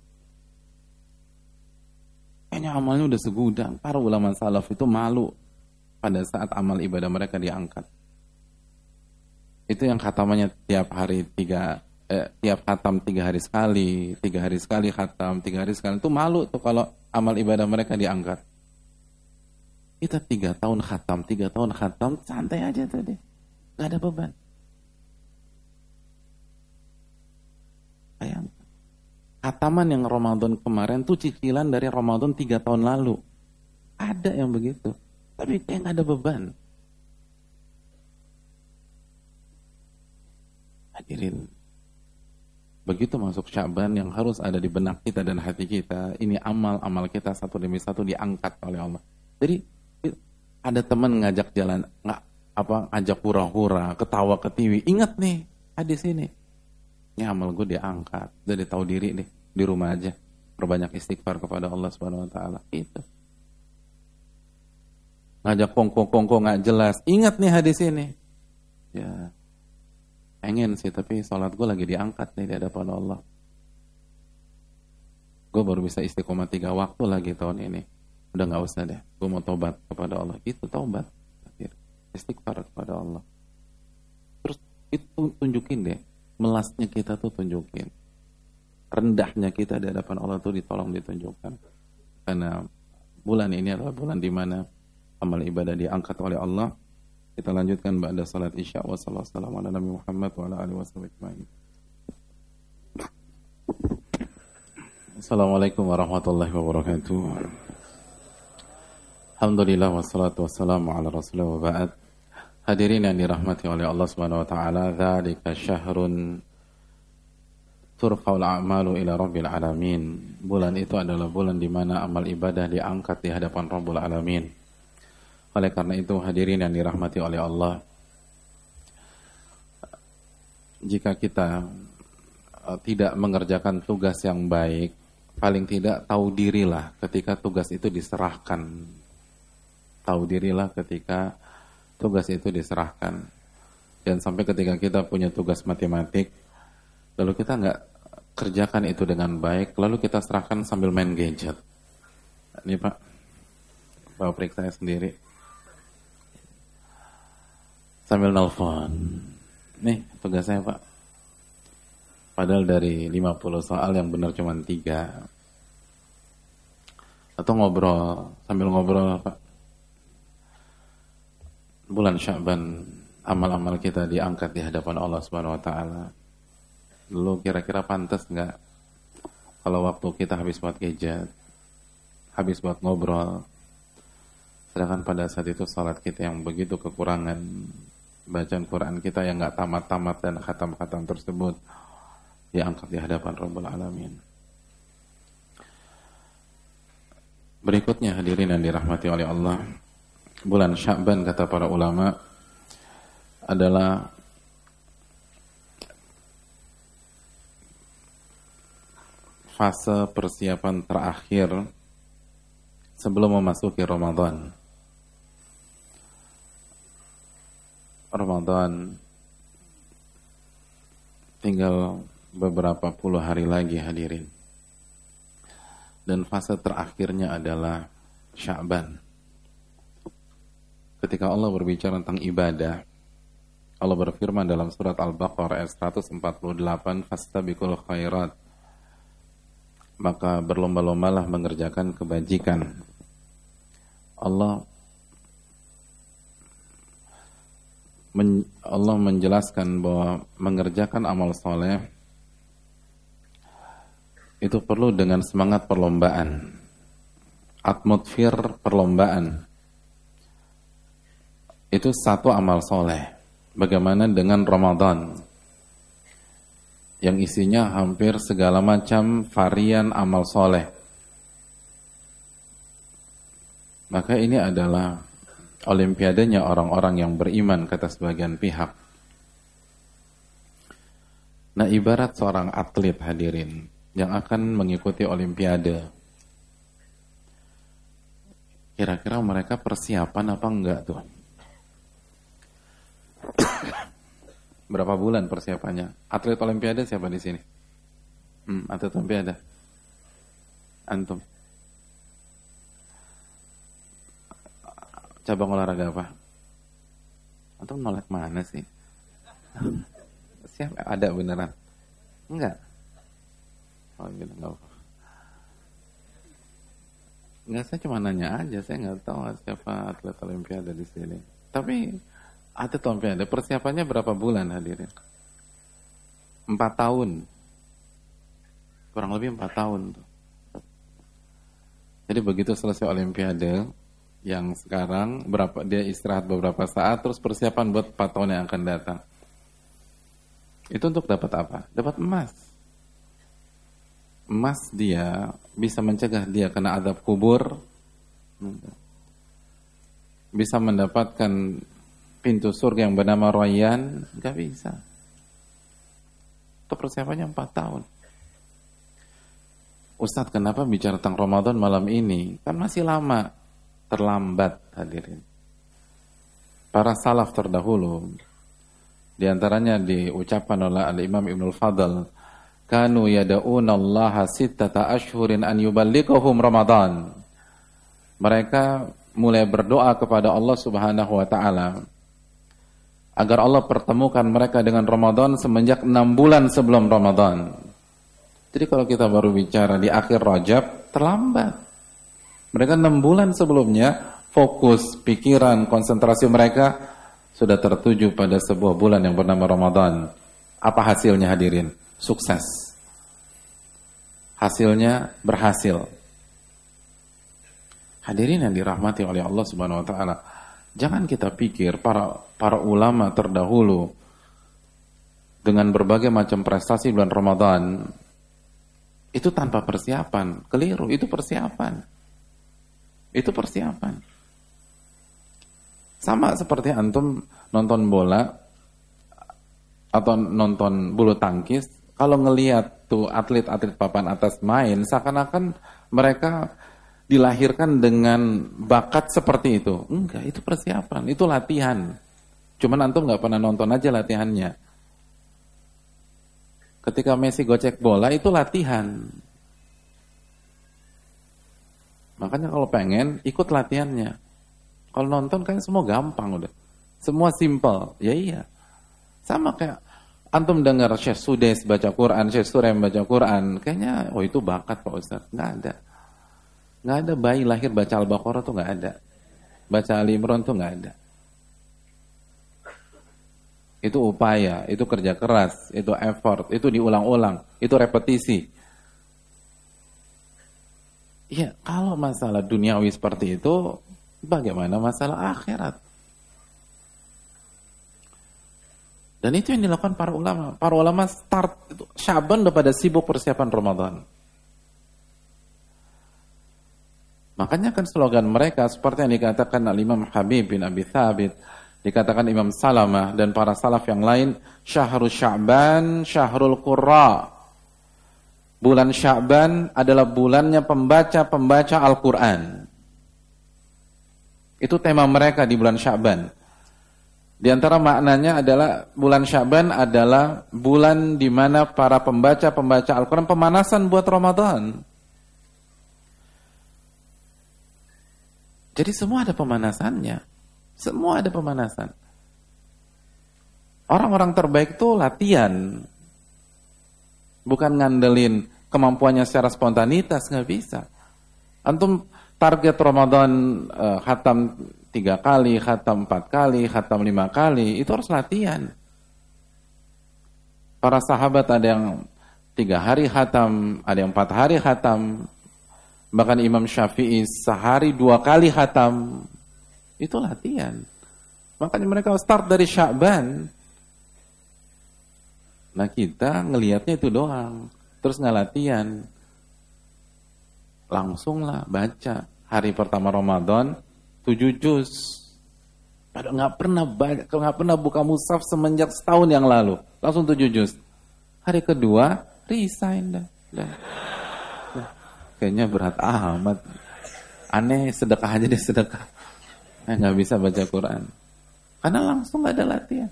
Kayaknya amalnya udah segudang. Para ulama salaf itu malu pada saat amal ibadah mereka diangkat. Itu yang khatamanya tiap hari tiga, eh, tiap khatam tiga hari sekali, tiga hari sekali khatam, tiga hari sekali. Itu malu tuh kalau amal ibadah mereka diangkat. Kita tiga tahun khatam, tiga tahun khatam, santai aja tadi. Gak ada beban. Bayangkan. Khataman yang Ramadan kemarin tuh cicilan dari Ramadan tiga tahun lalu. Ada yang begitu. Tapi kayak nggak ada beban. Hadirin. Begitu masuk Syaban yang harus ada di benak kita dan hati kita. Ini amal-amal kita satu demi satu diangkat oleh Allah. Jadi ada teman ngajak jalan, nggak apa ngajak hura-hura, ketawa ketiwi. Ingat nih, hadis ini ini amal gue diangkat. Dari tahu diri nih di rumah aja. Perbanyak istighfar kepada Allah Subhanahu Wa Taala. Itu. Ngajak kongko kongko nggak jelas. Ingat nih hadis ini. Ya pengen sih tapi sholat gue lagi diangkat nih di hadapan Allah. Gue baru bisa istiqomah tiga waktu lagi tahun ini. Udah nggak usah deh. Gue mau tobat kepada Allah. Itu tobat istighfar kepada Allah. Terus itu tunjukin deh melasnya kita tuh tunjukin. Rendahnya kita di hadapan Allah tuh ditolong ditunjukkan. Karena bulan ini adalah bulan di mana amal ibadah diangkat oleh Allah. Kita lanjutkan pada salat Isya wa sallallahu ala Nabi Muhammad wa ala alihi wasallam. Assalamualaikum warahmatullahi wabarakatuh. Alhamdulillah wassalatu wassalamu ala rasulullah wa ba'd. Hadirin yang dirahmati oleh Allah Subhanahu wa taala, dzalika syahrun turfa'ul a'malu ila rabbil alamin. Bulan itu adalah bulan di mana amal ibadah diangkat di hadapan Rabbul alamin. Oleh karena itu hadirin yang dirahmati oleh Allah, jika kita uh, tidak mengerjakan tugas yang baik, paling tidak tahu dirilah ketika tugas itu diserahkan. Tahu dirilah ketika tugas itu diserahkan. Dan sampai ketika kita punya tugas matematik, lalu kita nggak kerjakan itu dengan baik, lalu kita serahkan sambil main gadget. Ini Pak, Bapak periksa sendiri. Sambil nelfon. Nih, tugas saya Pak. Padahal dari 50 soal yang benar cuma 3. Atau ngobrol, sambil ngobrol Pak bulan Sya'ban amal-amal kita diangkat di hadapan Allah Subhanahu wa taala. Dulu kira-kira pantas nggak kalau waktu kita habis buat gadget, habis buat ngobrol, sedangkan pada saat itu salat kita yang begitu kekurangan, bacaan Quran kita yang nggak tamat-tamat dan khatam-khatam tersebut diangkat di hadapan Rabbul Alamin. Berikutnya hadirin yang dirahmati oleh Allah, bulan Sya'ban kata para ulama adalah fase persiapan terakhir sebelum memasuki Ramadan. Ramadan tinggal beberapa puluh hari lagi hadirin. Dan fase terakhirnya adalah Sya'ban ketika Allah berbicara tentang ibadah, Allah berfirman dalam surat Al-Baqarah ayat 148, "Fastabiqul khairat." Maka berlomba-lombalah mengerjakan kebajikan. Allah men, Allah menjelaskan bahwa mengerjakan amal soleh itu perlu dengan semangat perlombaan, atmosfer perlombaan itu satu amal soleh. Bagaimana dengan Ramadan? Yang isinya hampir segala macam varian amal soleh. Maka ini adalah olimpiadenya orang-orang yang beriman kata sebagian pihak. Nah ibarat seorang atlet hadirin yang akan mengikuti olimpiade. Kira-kira mereka persiapan apa enggak tuh? (coughs) Berapa bulan persiapannya? Atlet olimpiade siapa di sini? Hmm, atlet olimpiade. Antum. Cabang olahraga apa? Antum nolak mana sih? (laughs) Siapa? Ada beneran? Enggak. Oh, gitu, enggak. Enggak, saya cuma nanya aja. Saya nggak tahu siapa atlet olimpiade di sini. Tapi atlet olimpiade persiapannya berapa bulan hadirin? Empat tahun. Kurang lebih empat tahun. Jadi begitu selesai olimpiade, yang sekarang berapa dia istirahat beberapa saat terus persiapan buat 4 tahun yang akan datang. Itu untuk dapat apa? Dapat emas. Emas dia bisa mencegah dia kena adab kubur. Bisa mendapatkan pintu surga yang bernama Royan, nggak bisa. Itu persiapannya 4 tahun. Ustadz kenapa bicara tentang Ramadan malam ini? Kan masih lama terlambat hadirin. Para salaf terdahulu di antaranya diucapkan oleh Al-Imam Ibnul Fadl kanu yad'una Allah sittata ashhurin an yuballighahum Ramadan. Mereka mulai berdoa kepada Allah Subhanahu wa taala agar Allah pertemukan mereka dengan Ramadan semenjak enam bulan sebelum Ramadan. Jadi kalau kita baru bicara di akhir Rajab, terlambat. Mereka enam bulan sebelumnya fokus, pikiran, konsentrasi mereka sudah tertuju pada sebuah bulan yang bernama Ramadan. Apa hasilnya hadirin? Sukses. Hasilnya berhasil. Hadirin yang dirahmati oleh Allah Subhanahu wa taala. Jangan kita pikir para para ulama terdahulu dengan berbagai macam prestasi bulan Ramadan itu tanpa persiapan. Keliru, itu persiapan. Itu persiapan. Sama seperti antum nonton bola atau nonton bulu tangkis, kalau ngelihat tuh atlet-atlet papan atas main, seakan-akan mereka dilahirkan dengan bakat seperti itu. Enggak, itu persiapan, itu latihan. Cuman antum nggak pernah nonton aja latihannya. Ketika Messi gocek bola itu latihan. Makanya kalau pengen ikut latihannya. Kalau nonton kan semua gampang udah. Semua simple. Ya iya. Sama kayak antum dengar Syekh Sudes baca Quran, Syekh Surem baca Quran, kayaknya oh itu bakat Pak Ustaz. Nggak ada. Nggak ada bayi lahir baca Al-Baqarah tuh nggak ada. Baca Ali Imran tuh nggak ada. Itu upaya, itu kerja keras, itu effort, itu diulang-ulang, itu repetisi. Ya, kalau masalah duniawi seperti itu, bagaimana masalah akhirat? Dan itu yang dilakukan para ulama. Para ulama start itu Syaban pada sibuk persiapan Ramadan. Makanya kan slogan mereka seperti yang dikatakan Al-Imam Habib bin Abi Thabit, dikatakan Imam Salamah dan para salaf yang lain, Syahrul Sya'ban, Syahrul Qurra. Bulan Sya'ban adalah bulannya pembaca-pembaca Al-Quran. Itu tema mereka di bulan Sya'ban. Di antara maknanya adalah bulan Sya'ban adalah bulan di mana para pembaca-pembaca Al-Quran pemanasan buat Ramadan. Jadi semua ada pemanasannya. Semua ada pemanasan. Orang-orang terbaik itu latihan bukan ngandelin kemampuannya secara spontanitas nggak bisa. Antum target Ramadan uh, khatam tiga kali, khatam empat kali, khatam lima kali, itu harus latihan. Para sahabat ada yang tiga hari khatam, ada yang empat hari khatam, bahkan Imam Syafi'i sehari dua kali khatam, itu latihan. Makanya mereka start dari Sya'ban, Nah kita ngelihatnya itu doang, terus nggak latihan, langsung lah baca hari pertama Ramadan tujuh juz. Padahal nggak pernah banyak, nggak pernah buka mushaf semenjak setahun yang lalu. Langsung tujuh juz. Hari kedua resign dah. dah. Kayaknya berat amat. Aneh sedekah aja deh sedekah. Eh, nggak bisa baca Quran. Karena langsung nggak ada latihan.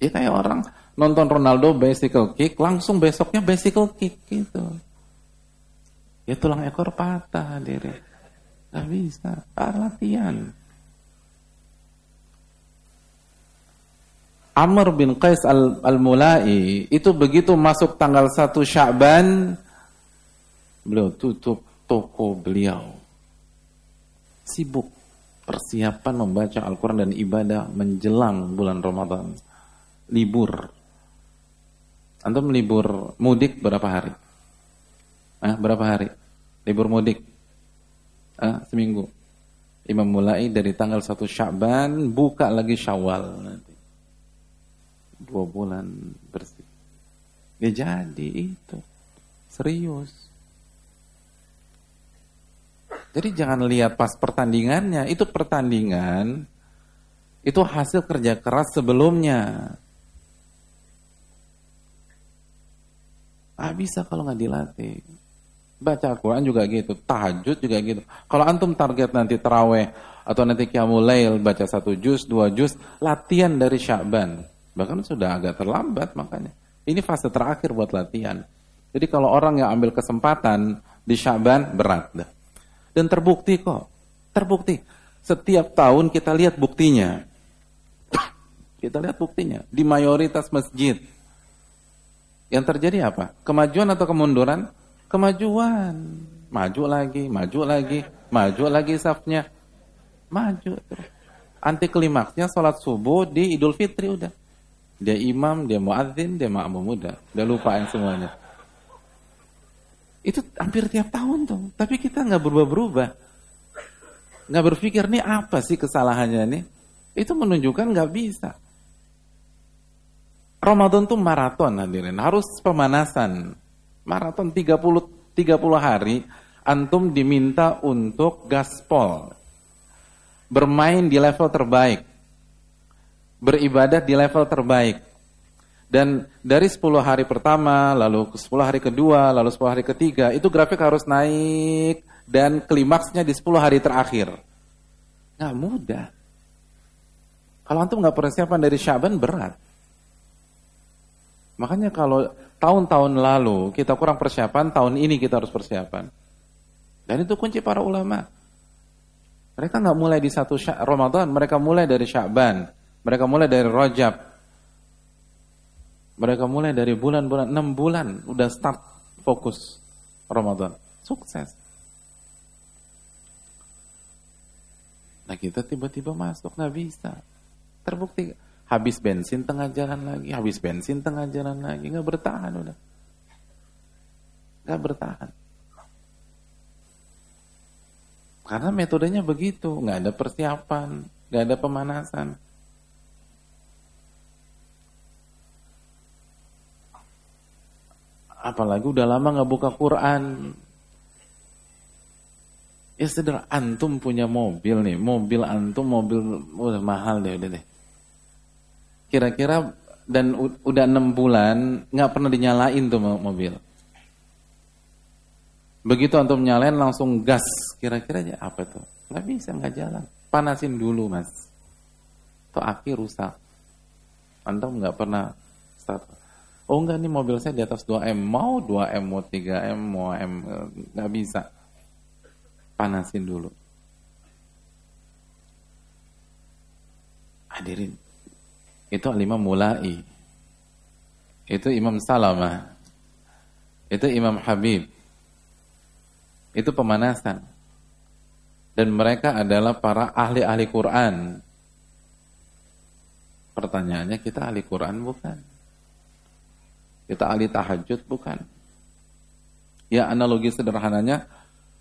Ya kayak orang nonton Ronaldo bicycle kick, langsung besoknya bicycle kick gitu. Ya tulang ekor patah diri. Gak bisa, ah, latihan. Amr bin Qais al-Mulai itu begitu masuk tanggal 1 Sya'ban beliau tutup toko beliau. Sibuk persiapan membaca Al-Quran dan ibadah menjelang bulan Ramadan libur. Antum libur mudik berapa hari? Berapa hari? Libur mudik. Seminggu. Imam mulai dari tanggal 1 Sya'ban buka lagi Syawal. Dua bulan bersih. Ya jadi itu. Serius. Jadi jangan lihat pas pertandingannya, itu pertandingan itu hasil kerja keras sebelumnya. Ah bisa kalau nggak dilatih. Baca Al-Quran juga gitu, tahajud juga gitu. Kalau antum target nanti terawih atau nanti qiyamul lail baca satu juz, dua juz, latihan dari Sya'ban. Bahkan sudah agak terlambat makanya. Ini fase terakhir buat latihan. Jadi kalau orang yang ambil kesempatan di Sya'ban berat. Dan terbukti kok. Terbukti. Setiap tahun kita lihat buktinya. (coughs) Kita lihat buktinya di mayoritas masjid yang terjadi apa? Kemajuan atau kemunduran? Kemajuan. Maju lagi, maju lagi, maju lagi safnya. Maju Anti klimaksnya sholat subuh di Idul Fitri udah. Dia imam, dia muadzin, dia makmum udah. Udah lupa yang semuanya. Itu hampir tiap tahun tuh. Tapi kita nggak berubah-berubah. Nggak berpikir nih apa sih kesalahannya nih. Itu menunjukkan nggak bisa. Ramadan tuh maraton hadirin, harus pemanasan. Maraton 30 30 hari antum diminta untuk gaspol. Bermain di level terbaik. Beribadah di level terbaik. Dan dari 10 hari pertama, lalu 10 hari kedua, lalu 10 hari ketiga, itu grafik harus naik dan klimaksnya di 10 hari terakhir. Nggak mudah. Kalau antum nggak persiapan dari Syaban berat. Makanya kalau tahun-tahun lalu kita kurang persiapan, tahun ini kita harus persiapan. Dan itu kunci para ulama. Mereka nggak mulai di satu Ramadan, mereka mulai dari Sya'ban, mereka mulai dari Rajab, mereka mulai dari bulan-bulan, enam bulan udah start fokus Ramadan. Sukses. Nah kita tiba-tiba masuk, nggak bisa. Terbukti habis bensin tengah jalan lagi, habis bensin tengah jalan lagi, nggak bertahan udah, nggak bertahan. Karena metodenya begitu, nggak ada persiapan, nggak ada pemanasan. Apalagi udah lama nggak buka Quran. Ya sederhana, antum punya mobil nih, mobil antum mobil udah mahal deh, udah deh kira-kira dan udah enam bulan nggak pernah dinyalain tuh mobil. Begitu antum nyalain langsung gas, kira-kira apa tuh? Nggak bisa, nggak jalan. Panasin dulu mas. Tuh aki rusak. Antum nggak pernah start. Oh enggak nih mobil saya di atas 2M, mau 2M, mau 3M, mau M, nggak bisa. Panasin dulu. Hadirin, itu Imam Mulai. Itu Imam Salamah. Itu Imam Habib. Itu pemanasan. Dan mereka adalah para ahli-ahli Quran. Pertanyaannya kita ahli Quran bukan? Kita ahli tahajud bukan? Ya analogi sederhananya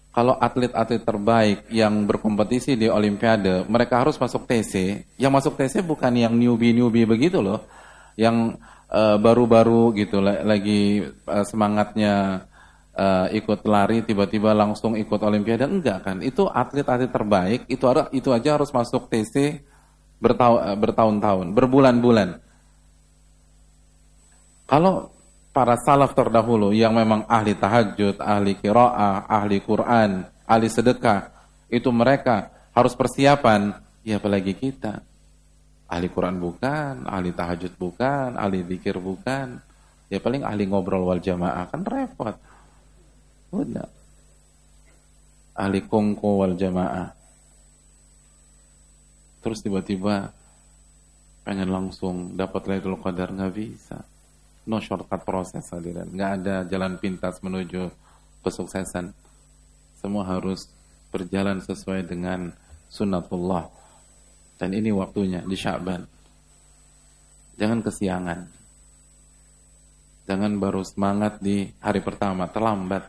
kalau atlet-atlet terbaik yang berkompetisi di Olimpiade, mereka harus masuk TC. Yang masuk TC bukan yang newbie-newbie begitu loh, yang eh, baru-baru uh, gitu, lagi uh, semangatnya uh, ikut lari tiba-tiba langsung ikut olimpiade enggak kan itu atlet-atlet terbaik itu ada itu aja harus masuk TC bertahun-tahun berbulan-bulan kalau para salaf terdahulu yang memang ahli tahajud, ahli kiroah, ahli Quran, ahli sedekah, itu mereka harus persiapan, ya apalagi kita. Ahli Quran bukan, ahli tahajud bukan, ahli zikir bukan, ya paling ahli ngobrol wal jamaah kan repot. Udah. Ahli kongko wal jamaah. Terus tiba-tiba pengen langsung dapat Lailatul Qadar nggak bisa no shortcut proses hadirin. Nggak ada jalan pintas menuju kesuksesan. Semua harus berjalan sesuai dengan sunnatullah. Dan ini waktunya di Syaban. Jangan kesiangan. Jangan baru semangat di hari pertama, terlambat.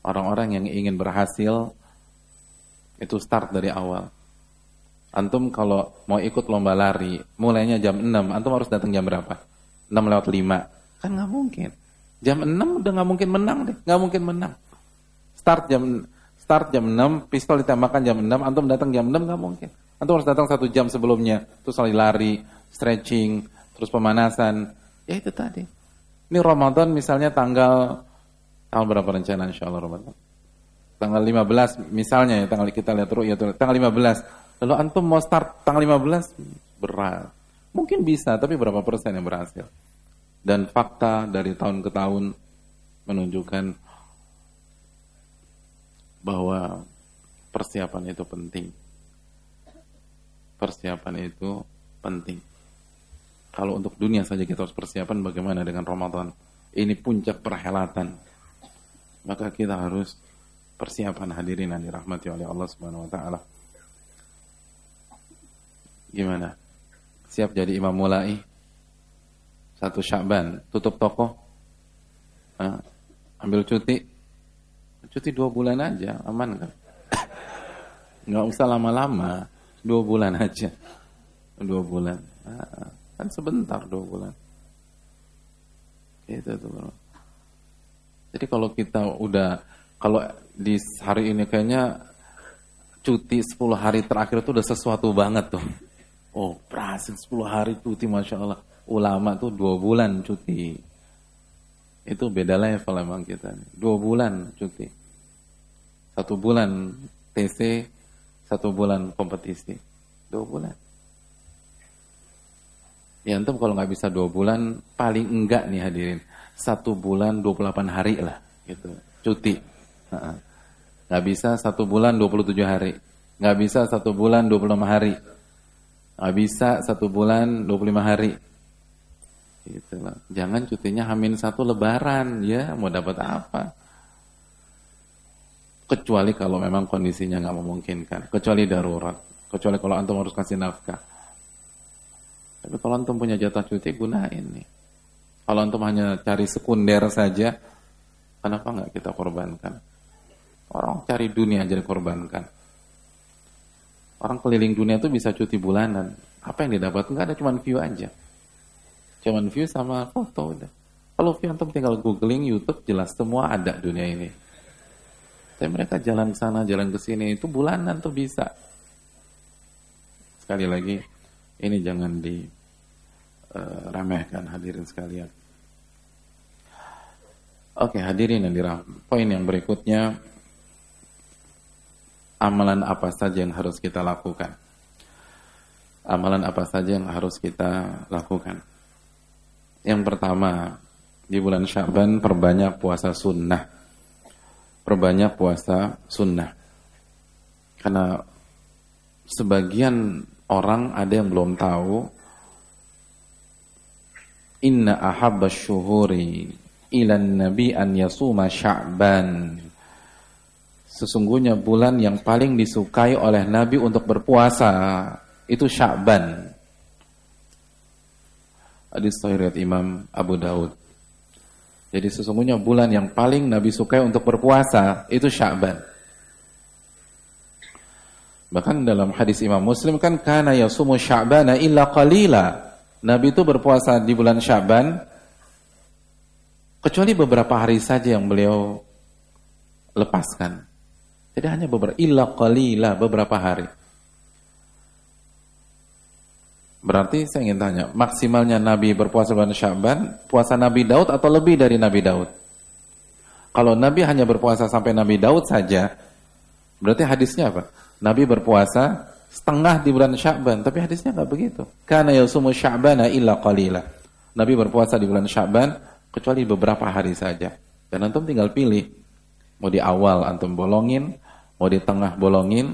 Orang-orang yang ingin berhasil itu start dari awal. Antum kalau mau ikut lomba lari, mulainya jam 6, antum harus datang jam berapa? 6 lewat 5. Kan nggak mungkin. Jam 6 udah nggak mungkin menang deh. Nggak mungkin menang. Start jam start jam 6, pistol ditembakkan jam 6, antum datang jam 6 nggak mungkin. Antum harus datang satu jam sebelumnya. Terus lari lari, stretching, terus pemanasan. Ya itu tadi. Ini Ramadan misalnya tanggal tanggal berapa rencana insya Allah Ramadan? Tanggal 15 misalnya ya, tanggal kita lihat terus ya tanggal 15. Lalu antum mau start tanggal 15 berat. Mungkin bisa, tapi berapa persen yang berhasil? Dan fakta dari tahun ke tahun menunjukkan bahwa persiapan itu penting. Persiapan itu penting. Kalau untuk dunia saja kita harus persiapan bagaimana dengan Ramadan. Ini puncak perhelatan. Maka kita harus persiapan hadirin yang dirahmati oleh Allah Subhanahu wa taala. Gimana? Siap jadi imam mulai. Satu Syakban, tutup toko. Nah, ambil cuti. Cuti dua bulan aja, aman kan? (coughs) Nggak usah lama-lama, dua bulan aja. Dua bulan. Nah, kan sebentar dua bulan. Gitu tuh. Jadi kalau kita udah, kalau di hari ini kayaknya cuti 10 hari terakhir itu udah sesuatu banget tuh. Oh, berhasil 10 hari cuti, Masya Allah. Ulama tuh dua bulan cuti. Itu beda level emang kita. Dua bulan cuti. Satu bulan TC, satu bulan kompetisi. Dua bulan. Ya antum kalau nggak bisa dua bulan, paling enggak nih hadirin. Satu bulan 28 hari lah. gitu Cuti. Nggak bisa satu bulan 27 hari. Nggak bisa satu bulan 25 hari Nggak bisa satu bulan 25 hari. Gitu loh. Jangan cutinya hamin satu lebaran ya mau dapat apa? Kecuali kalau memang kondisinya nggak memungkinkan. Kecuali darurat. Kecuali kalau antum harus kasih nafkah. Tapi kalau antum punya jatah cuti gunain nih. Kalau antum hanya cari sekunder saja, kenapa nggak kita korbankan? Orang cari dunia jadi korbankan. Orang keliling dunia itu bisa cuti bulanan. Apa yang didapat? Enggak ada, cuman view aja. Cuman view sama foto udah. Kalau view antum tinggal googling YouTube jelas semua ada dunia ini. Tapi mereka jalan sana, jalan ke sini itu bulanan tuh bisa. Sekali lagi, ini jangan diremehkan uh, hadirin sekalian. Oke, hadirin yang dirahmati. Poin yang berikutnya amalan apa saja yang harus kita lakukan. Amalan apa saja yang harus kita lakukan. Yang pertama, di bulan Syaban perbanyak puasa sunnah. Perbanyak puasa sunnah. Karena sebagian orang ada yang belum tahu Inna ahabba syuhuri ilan nabi an yasuma sya'ban Sesungguhnya bulan yang paling disukai oleh Nabi untuk berpuasa itu Sya'ban. Hadis sahih Imam Abu Daud. Jadi sesungguhnya bulan yang paling Nabi sukai untuk berpuasa itu Sya'ban. Bahkan dalam hadis Imam Muslim kan kana yasumu Sya'bana illa qalila. Nabi itu berpuasa di bulan Sya'ban Kecuali beberapa hari saja yang beliau lepaskan. Jadi hanya beberapa illa qalila beberapa hari. Berarti saya ingin tanya, maksimalnya Nabi berpuasa bulan Syaban, puasa Nabi Daud atau lebih dari Nabi Daud? Kalau Nabi hanya berpuasa sampai Nabi Daud saja, berarti hadisnya apa? Nabi berpuasa setengah di bulan Syaban, tapi hadisnya nggak begitu. Karena yasumu Sya'bana illa qalila. Nabi berpuasa di bulan Syaban kecuali beberapa hari saja. Dan antum tinggal pilih mau di awal antum bolongin, mau di tengah bolongin,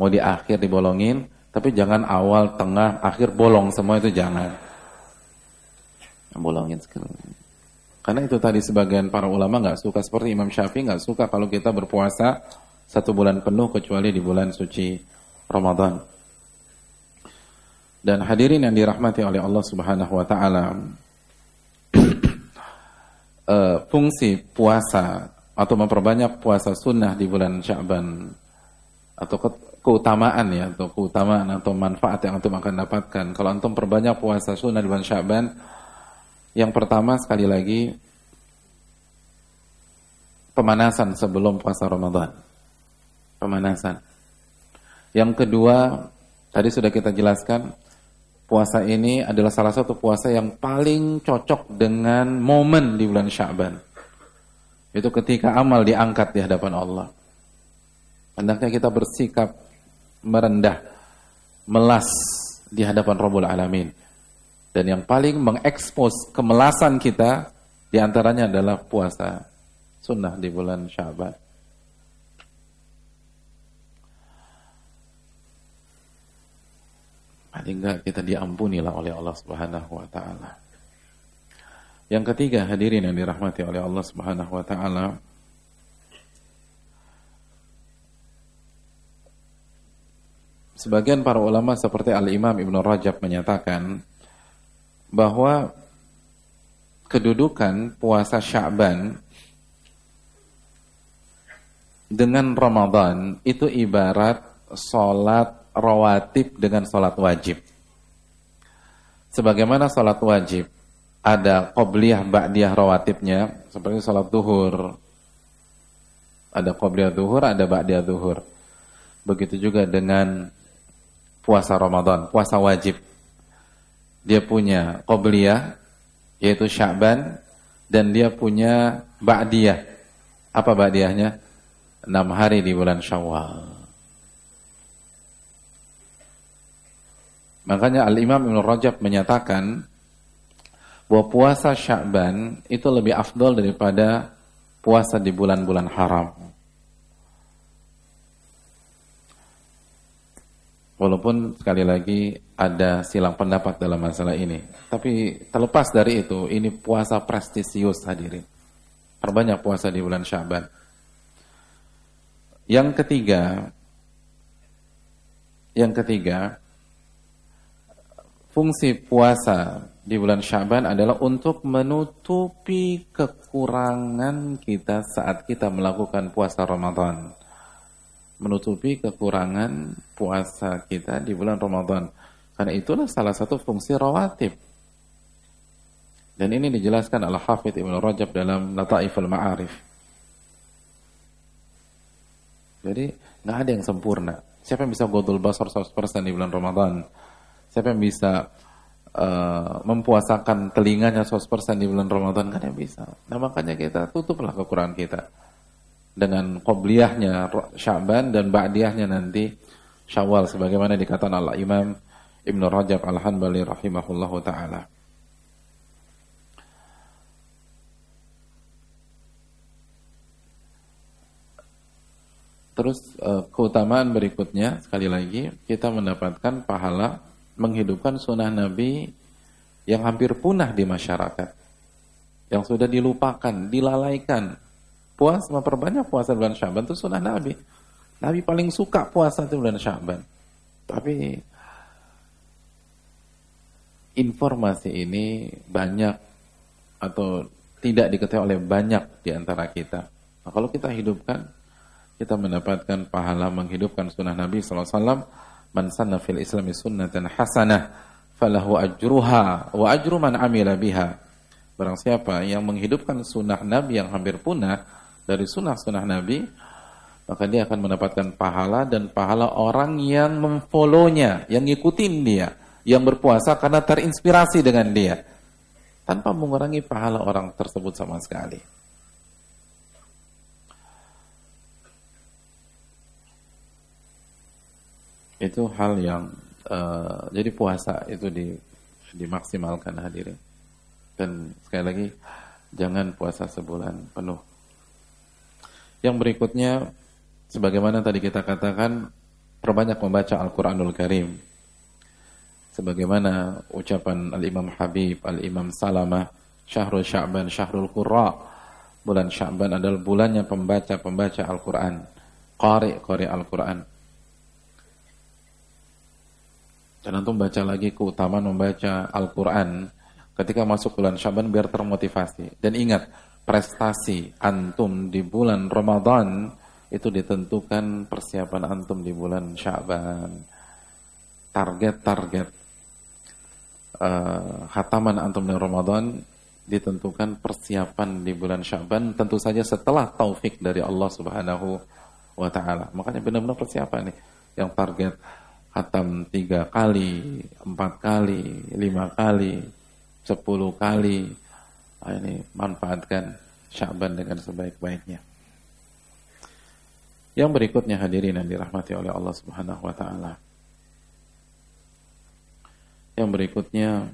mau di akhir dibolongin, tapi jangan awal, tengah, akhir bolong semua itu jangan. Bolongin sekali. Karena itu tadi sebagian para ulama nggak suka seperti Imam Syafi'i nggak suka kalau kita berpuasa satu bulan penuh kecuali di bulan suci Ramadan. Dan hadirin yang dirahmati oleh Allah Subhanahu wa taala, uh, (clears throat) fungsi puasa atau memperbanyak puasa sunnah di bulan Sya'ban atau keutamaan ya atau keutamaan atau manfaat yang antum akan dapatkan. Kalau antum perbanyak puasa sunnah di bulan Syaban yang pertama sekali lagi pemanasan sebelum puasa Ramadan. Pemanasan. Yang kedua tadi sudah kita jelaskan puasa ini adalah salah satu puasa yang paling cocok dengan momen di bulan Syaban itu ketika amal diangkat di hadapan Allah hendaknya kita bersikap merendah, melas di hadapan Rabbul Alamin. Dan yang paling mengekspos kemelasan kita di antaranya adalah puasa sunnah di bulan Syaban. Paling enggak kita diampuni lah oleh Allah Subhanahu wa taala. Yang ketiga, hadirin yang dirahmati oleh Allah Subhanahu wa taala, Sebagian para ulama seperti Al-Imam Ibn Rajab menyatakan bahwa kedudukan puasa Sya'ban dengan Ramadan itu ibarat sholat rawatib dengan sholat wajib. Sebagaimana sholat wajib ada qobliyah ba'diyah rawatibnya seperti sholat duhur. Ada qobliyah duhur, ada ba'diyah duhur. Begitu juga dengan puasa Ramadan, puasa wajib. Dia punya qobliyah yaitu Sya'ban dan dia punya ba'diyah. Apa ba'diyahnya? 6 hari di bulan Syawal. Makanya Al-Imam Ibn Rajab menyatakan bahwa puasa Sya'ban itu lebih afdol daripada puasa di bulan-bulan haram. Walaupun sekali lagi ada silang pendapat dalam masalah ini. Tapi terlepas dari itu, ini puasa prestisius hadirin. Perbanyak puasa di bulan Syaban. Yang ketiga, yang ketiga, fungsi puasa di bulan Syaban adalah untuk menutupi kekurangan kita saat kita melakukan puasa Ramadan menutupi kekurangan puasa kita di bulan Ramadan. Karena itulah salah satu fungsi rawatib. Dan ini dijelaskan oleh Hafidh Ibn Rajab dalam Lataif al-Ma'arif. Jadi nggak ada yang sempurna. Siapa yang bisa godul basar 100% di bulan Ramadan? Siapa yang bisa uh, mempuasakan telinganya 100% di bulan Ramadan? Kan yang bisa. Nah makanya kita tutuplah kekurangan kita dengan qobliyahnya Sya'ban dan ba'diyahnya nanti Syawal sebagaimana dikatakan Allah Imam Ibn Rajab Al-Hanbali rahimahullahu taala. Terus uh, keutamaan berikutnya sekali lagi kita mendapatkan pahala menghidupkan sunnah Nabi yang hampir punah di masyarakat. Yang sudah dilupakan, dilalaikan puasa memperbanyak puasa bulan Syaban itu sunnah Nabi. Nabi paling suka puasa itu bulan Syaban. Tapi informasi ini banyak atau tidak diketahui oleh banyak di antara kita. Nah, kalau kita hidupkan, kita mendapatkan pahala menghidupkan sunnah Nabi SAW. Man sanna fil islami sunnatan hasanah falahu ajruha wa ajru man amila biha Barang siapa yang menghidupkan sunnah Nabi yang hampir punah dari sunnah-sunnah Nabi, maka dia akan mendapatkan pahala dan pahala orang yang memfollownya, yang ngikutin dia, yang berpuasa karena terinspirasi dengan dia, tanpa mengurangi pahala orang tersebut sama sekali. Itu hal yang uh, jadi puasa itu di, dimaksimalkan hadirin. Dan sekali lagi jangan puasa sebulan penuh. Yang berikutnya sebagaimana tadi kita katakan perbanyak membaca Al-Qur'anul Karim. Sebagaimana ucapan Al-Imam Habib, Al-Imam Salamah, Syahrul Sya'ban, Syahrul Qurra. Bulan Sya'ban adalah bulannya pembaca-pembaca Al-Qur'an. Qari-qari Al-Qur'an. Dan antum baca lagi keutamaan membaca Al-Quran ketika masuk bulan Syaban biar termotivasi. Dan ingat, prestasi antum di bulan Ramadan itu ditentukan persiapan antum di bulan Syaban. Target-target uh, hataman antum di Ramadan ditentukan persiapan di bulan Syaban tentu saja setelah taufik dari Allah Subhanahu wa taala. Makanya benar-benar persiapan nih yang target hatam tiga kali, empat kali, lima kali, sepuluh kali. Nah, ini manfaatkan Syaban dengan sebaik-baiknya. Yang berikutnya hadirin yang dirahmati oleh Allah Subhanahu wa taala. Yang berikutnya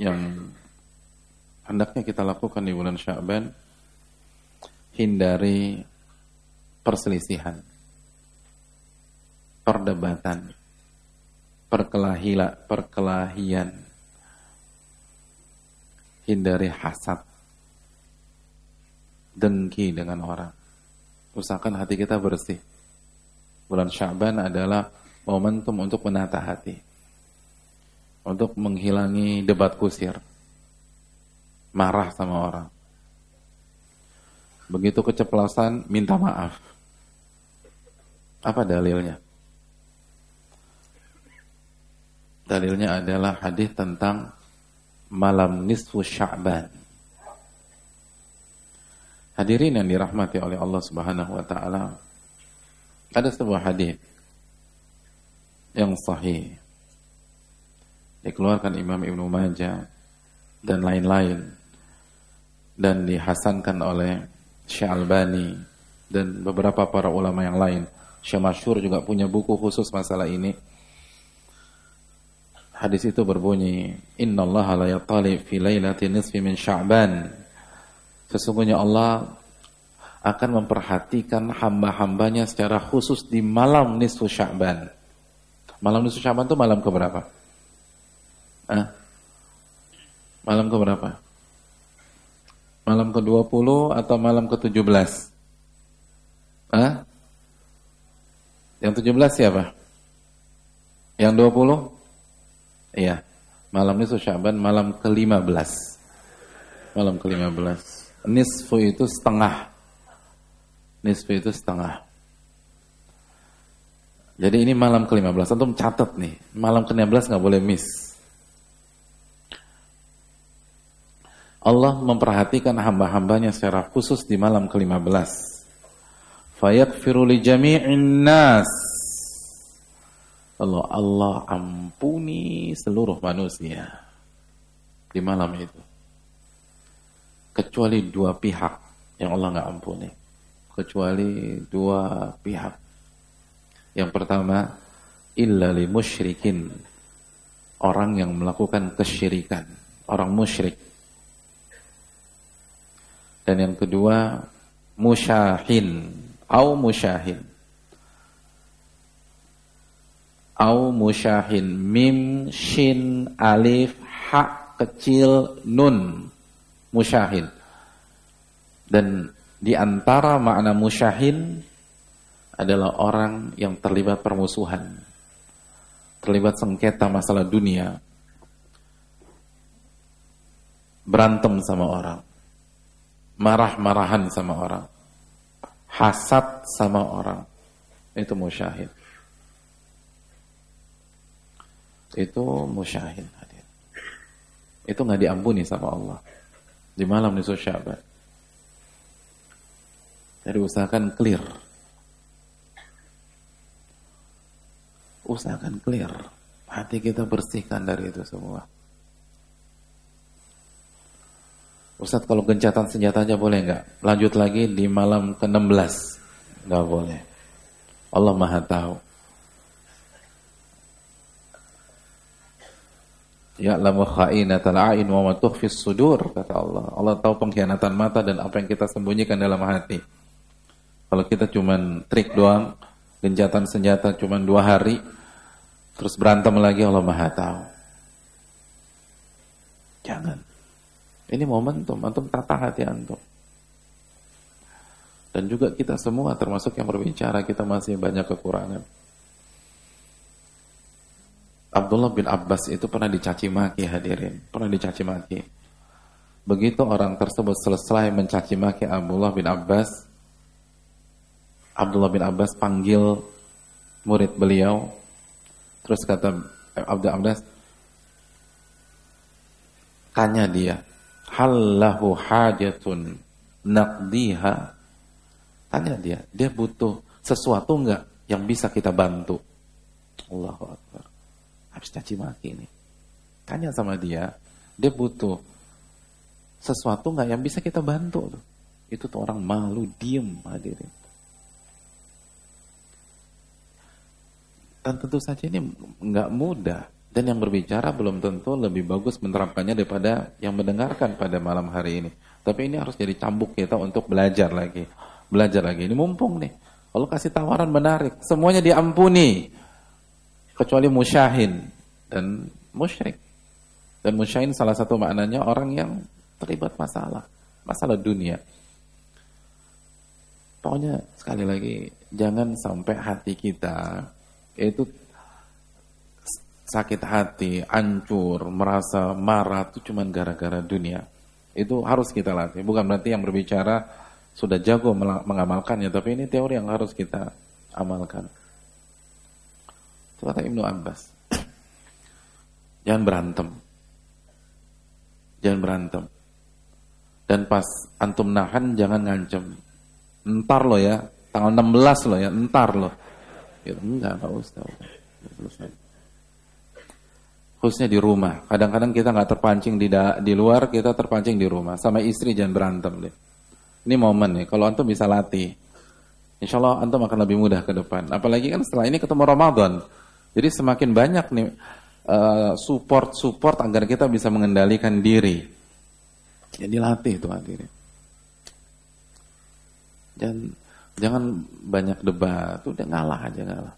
yang hendaknya kita lakukan di bulan Sya'ban hindari perselisihan perdebatan perkelahila perkelahian hindari hasad dengki dengan orang. Usahakan hati kita bersih. Bulan Sya'ban adalah momentum untuk menata hati untuk menghilangi debat kusir marah sama orang. Begitu keceplosan, minta maaf. Apa dalilnya? Dalilnya adalah hadis tentang malam nisfu Sya'ban. Hadirin yang dirahmati oleh Allah Subhanahu wa taala. Ada sebuah hadis yang sahih dikeluarkan Imam Ibnu Majah dan lain-lain dan dihasankan oleh Syekh Albani dan beberapa para ulama yang lain. Syekh Masyur juga punya buku khusus masalah ini. Hadis itu berbunyi, Inna Allah la yatali fi laylati nisfi min Sya'ban. Sesungguhnya Allah akan memperhatikan hamba-hambanya secara khusus di malam nisfu Sya'ban. Malam nisfu Sya'ban itu malam keberapa? Ah? Malam keberapa? Malam ke-20 atau malam ke-17? Hah? Yang 17 siapa? Yang 20? Iya. Malam nisfu Syaban malam ke-15. Malam ke-15. Nisfu itu setengah. Nisfu itu setengah. Jadi ini malam ke-15. Antum catat nih. Malam ke-15 nggak boleh miss. Allah memperhatikan hamba-hambanya secara khusus di malam ke-15. Fayakfiru li jami'in nas. Allah Allah ampuni seluruh manusia di malam itu. Kecuali dua pihak yang Allah nggak ampuni. Kecuali dua pihak. Yang pertama, illa li musyrikin. Orang yang melakukan kesyirikan. Orang musyrik dan yang kedua musyahin au musyahin. Au musyahin mim shin alif ha kecil nun musyahin. Dan di antara makna musyahin adalah orang yang terlibat permusuhan. Terlibat sengketa masalah dunia. Berantem sama orang marah-marahan sama orang, hasad sama orang, Itu musyahid. Itu musyahid hadir. Itu nggak diampuni sama Allah. Di malam nisfu Syaban. Jadi usahakan clear. Usahakan clear. Hati kita bersihkan dari itu semua. Ustadz kalau gencatan senjata aja boleh nggak? Lanjut lagi di malam ke-16. Nggak boleh. Allah maha tahu. Ya'lamu kha'inatal a'in wa ma sudur kata Allah. Allah tahu pengkhianatan mata dan apa yang kita sembunyikan dalam hati. Kalau kita cuman trik doang, gencatan senjata cuman dua hari, terus berantem lagi Allah Maha tahu. Jangan. Ini momentum, antum tata hati antum. Dan juga kita semua termasuk yang berbicara kita masih banyak kekurangan. Abdullah bin Abbas itu pernah dicaci maki hadirin, pernah dicaci maki. Begitu orang tersebut selesai mencaci maki Abdullah bin Abbas, Abdullah bin Abbas panggil murid beliau, terus kata Abdullah Abbas, tanya dia, halahu hajatun naqdiha, tanya dia, dia butuh sesuatu enggak yang bisa kita bantu? Allahu Akbar. Habis caci maki ini. Tanya sama dia, dia butuh sesuatu nggak yang bisa kita bantu. Itu tuh orang malu, diem hadirin. Dan tentu saja ini nggak mudah. Dan yang berbicara belum tentu lebih bagus menerapkannya daripada yang mendengarkan pada malam hari ini. Tapi ini harus jadi cambuk kita untuk belajar lagi. Belajar lagi. Ini mumpung nih. Kalau kasih tawaran menarik. Semuanya diampuni kecuali musyahin dan musyrik. Dan musyahin salah satu maknanya orang yang terlibat masalah, masalah dunia. Pokoknya sekali lagi jangan sampai hati kita itu sakit hati, hancur, merasa marah itu cuma gara-gara dunia. Itu harus kita latih. Bukan berarti yang berbicara sudah jago mengamalkannya, tapi ini teori yang harus kita amalkan. Kata Ibnu Abbas. (clears throat) Jangan berantem. Jangan berantem. Dan pas antum nahan jangan ngancem. Entar lo ya, tanggal 16 lo ya, entar lo. Ya, enggak, enggak usah. Selesai. Khususnya di rumah. Kadang-kadang kita nggak terpancing di di luar, kita terpancing di rumah. Sama istri jangan berantem deh. Ini momen nih, kalau antum bisa latih. Insya Allah antum akan lebih mudah ke depan. Apalagi kan setelah ini ketemu Ramadan. Jadi semakin banyak nih support-support uh, agar kita bisa mengendalikan diri. Jadi latih itu hadirin. Dan jangan banyak debat, udah ngalah aja ngalah.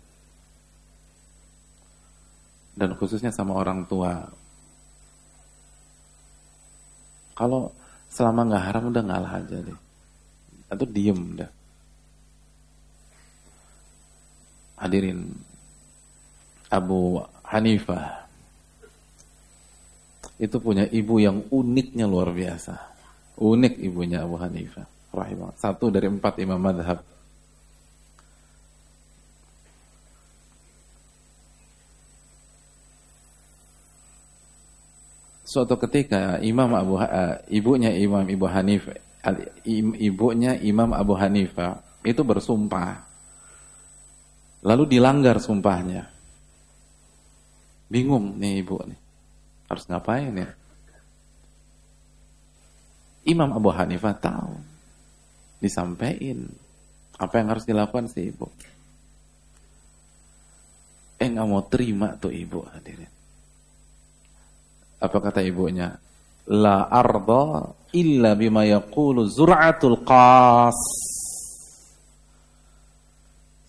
Dan khususnya sama orang tua. Kalau selama nggak haram udah ngalah aja deh. Atau diem udah. Hadirin, Abu Hanifah itu punya ibu yang uniknya luar biasa. Unik ibunya Abu Hanifah. Rahimah. Satu dari empat imam madhab. Suatu ketika Imam Abu uh, ibunya Imam Ibu Hanifah, ibunya Imam Abu Hanifah itu bersumpah. Lalu dilanggar sumpahnya. Bingung nih ibu nih. Harus ngapain ya? Imam Abu Hanifah tahu. Disampaikan apa yang harus dilakukan si ibu. Eh nggak mau terima tuh ibu hadirin. Apa kata ibunya? La arda illa bima yaqulu zur'atul qas.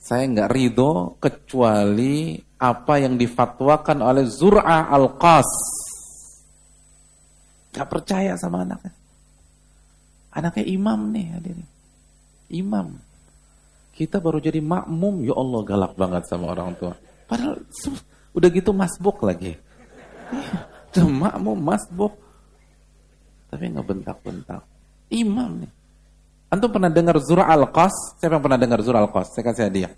Saya nggak ridho kecuali apa yang difatwakan oleh Zur'a al-Qas. Gak percaya sama anaknya. Anaknya imam nih hadirin. Imam. Kita baru jadi makmum, ya Allah galak banget sama orang tua. Padahal udah gitu masbuk lagi. Udah makmum, masbuk. Tapi nggak bentak-bentak. Imam nih. Antum pernah dengar Zura al-Qas? Siapa yang pernah dengar Zura al-Qas? Saya kasih hadiah.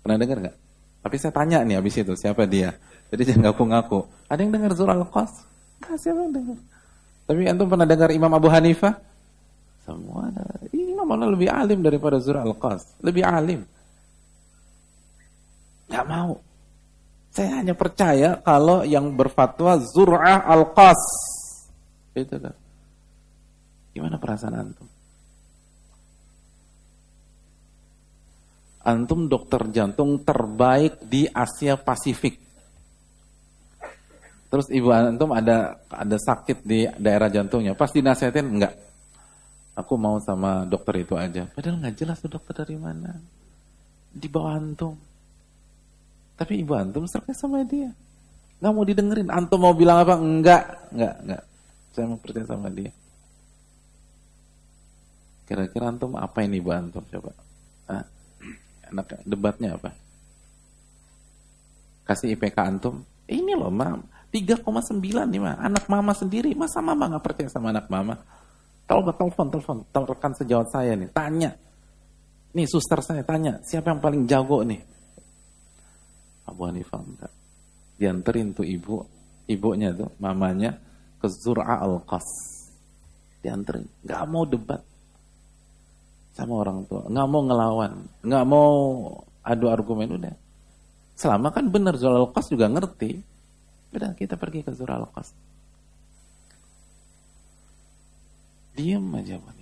Pernah dengar nggak? Tapi saya tanya nih habis itu siapa dia. Jadi jangan ngaku-ngaku. Ada yang dengar surah Al-Qas? Nah, siapa yang dengar? Tapi antum pernah dengar Imam Abu Hanifah? Semua. Imam mana lebih alim daripada surah Al-Qas. Lebih alim. Gak mau. Saya hanya percaya kalau yang berfatwa Zur'ah Al-Qas. Itu kan. Gimana perasaan antum? Antum dokter jantung terbaik di Asia Pasifik. Terus ibu antum ada ada sakit di daerah jantungnya, pas dinasihatin enggak. Aku mau sama dokter itu aja. Padahal nggak jelas tuh dokter dari mana. Di bawah antum. Tapi ibu antum serta sama dia. Nggak mau didengerin. Antum mau bilang apa? Enggak, enggak, enggak. Saya mau percaya sama dia. Kira-kira antum apa ini ibu antum coba? Hah? anak debatnya apa? Kasih IPK antum, ini loh mam, 3,9 nih mah, anak mama sendiri, masa mama nggak percaya sama anak mama? Telepon, telepon, telepon, rekan sejawat saya nih, tanya. Nih suster saya tanya, siapa yang paling jago nih? Abu Hanifah enggak. Dianterin tuh ibu, ibunya tuh, mamanya ke Zur'a al-Qas. Dianterin, nggak mau debat sama orang tua, nggak mau ngelawan, nggak mau adu argumen udah. Selama kan benar Zul Qas juga ngerti, udah kita pergi ke Zul Qas. Diam aja Abu.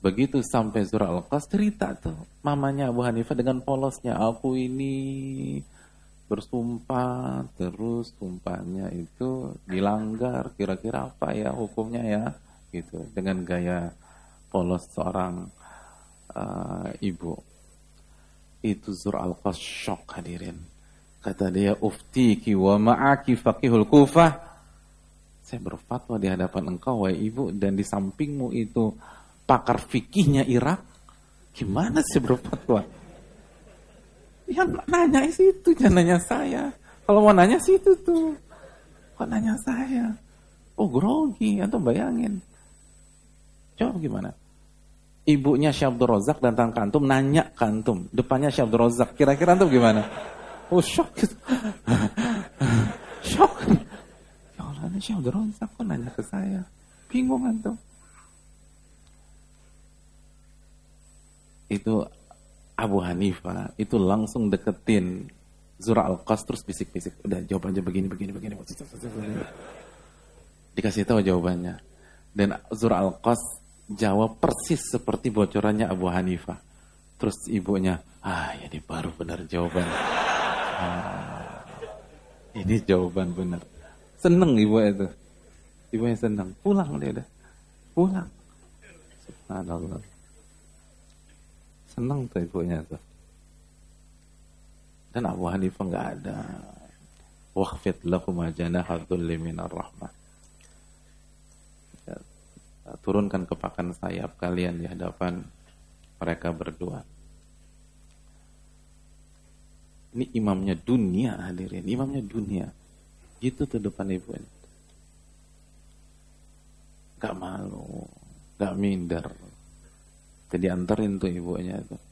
Begitu sampai Zul Qas cerita tuh mamanya Abu Hanifah dengan polosnya, aku ini bersumpah terus sumpahnya itu dilanggar kira-kira apa ya hukumnya ya gitu dengan gaya polos seorang uh, ibu. Itu Zur al-Qas shock hadirin. Kata dia, uftiki wa ma'aki faqihul kufah. Saya berfatwa di hadapan engkau, wahai ibu, dan di sampingmu itu pakar fikihnya Irak. Gimana sih berfatwa? Ya nanya situ, jangan nanya saya. Kalau mau nanya situ tuh. Kok nanya saya? Oh grogi, atau bayangin. Coba gimana? ibunya Syekh Abdul Razak datang ke antum, nanya ke antum, depannya Syekh Abdul Razak, kira-kira antum gimana? Oh shock gitu. (laughs) shock. Ya Allah, ini Syekh Abdul Razak kok nanya ke saya? Bingung antum. Itu Abu Hanifah, itu langsung deketin Zura Al-Qas terus bisik-bisik. Udah jawab aja begini, begini, begini. Dikasih tahu jawabannya. Dan Zura Al-Qas jawab persis seperti bocorannya Abu Hanifah. Terus ibunya, ah ini baru benar jawaban. Ah, ini jawaban benar. Seneng ibu itu. Ibunya seneng. Pulang dia dah. Pulang. Subhanallah. Seneng tuh ibunya tuh. Dan Abu Hanifah nggak ada. Waqfit lakum ajanaha dhulli minar rahmah turunkan kepakan sayap kalian di hadapan mereka berdua. Ini imamnya dunia hadirin, imamnya dunia. Gitu tuh depan ibu ini. Gak malu, gak minder. Jadi anterin tuh ibunya tuh.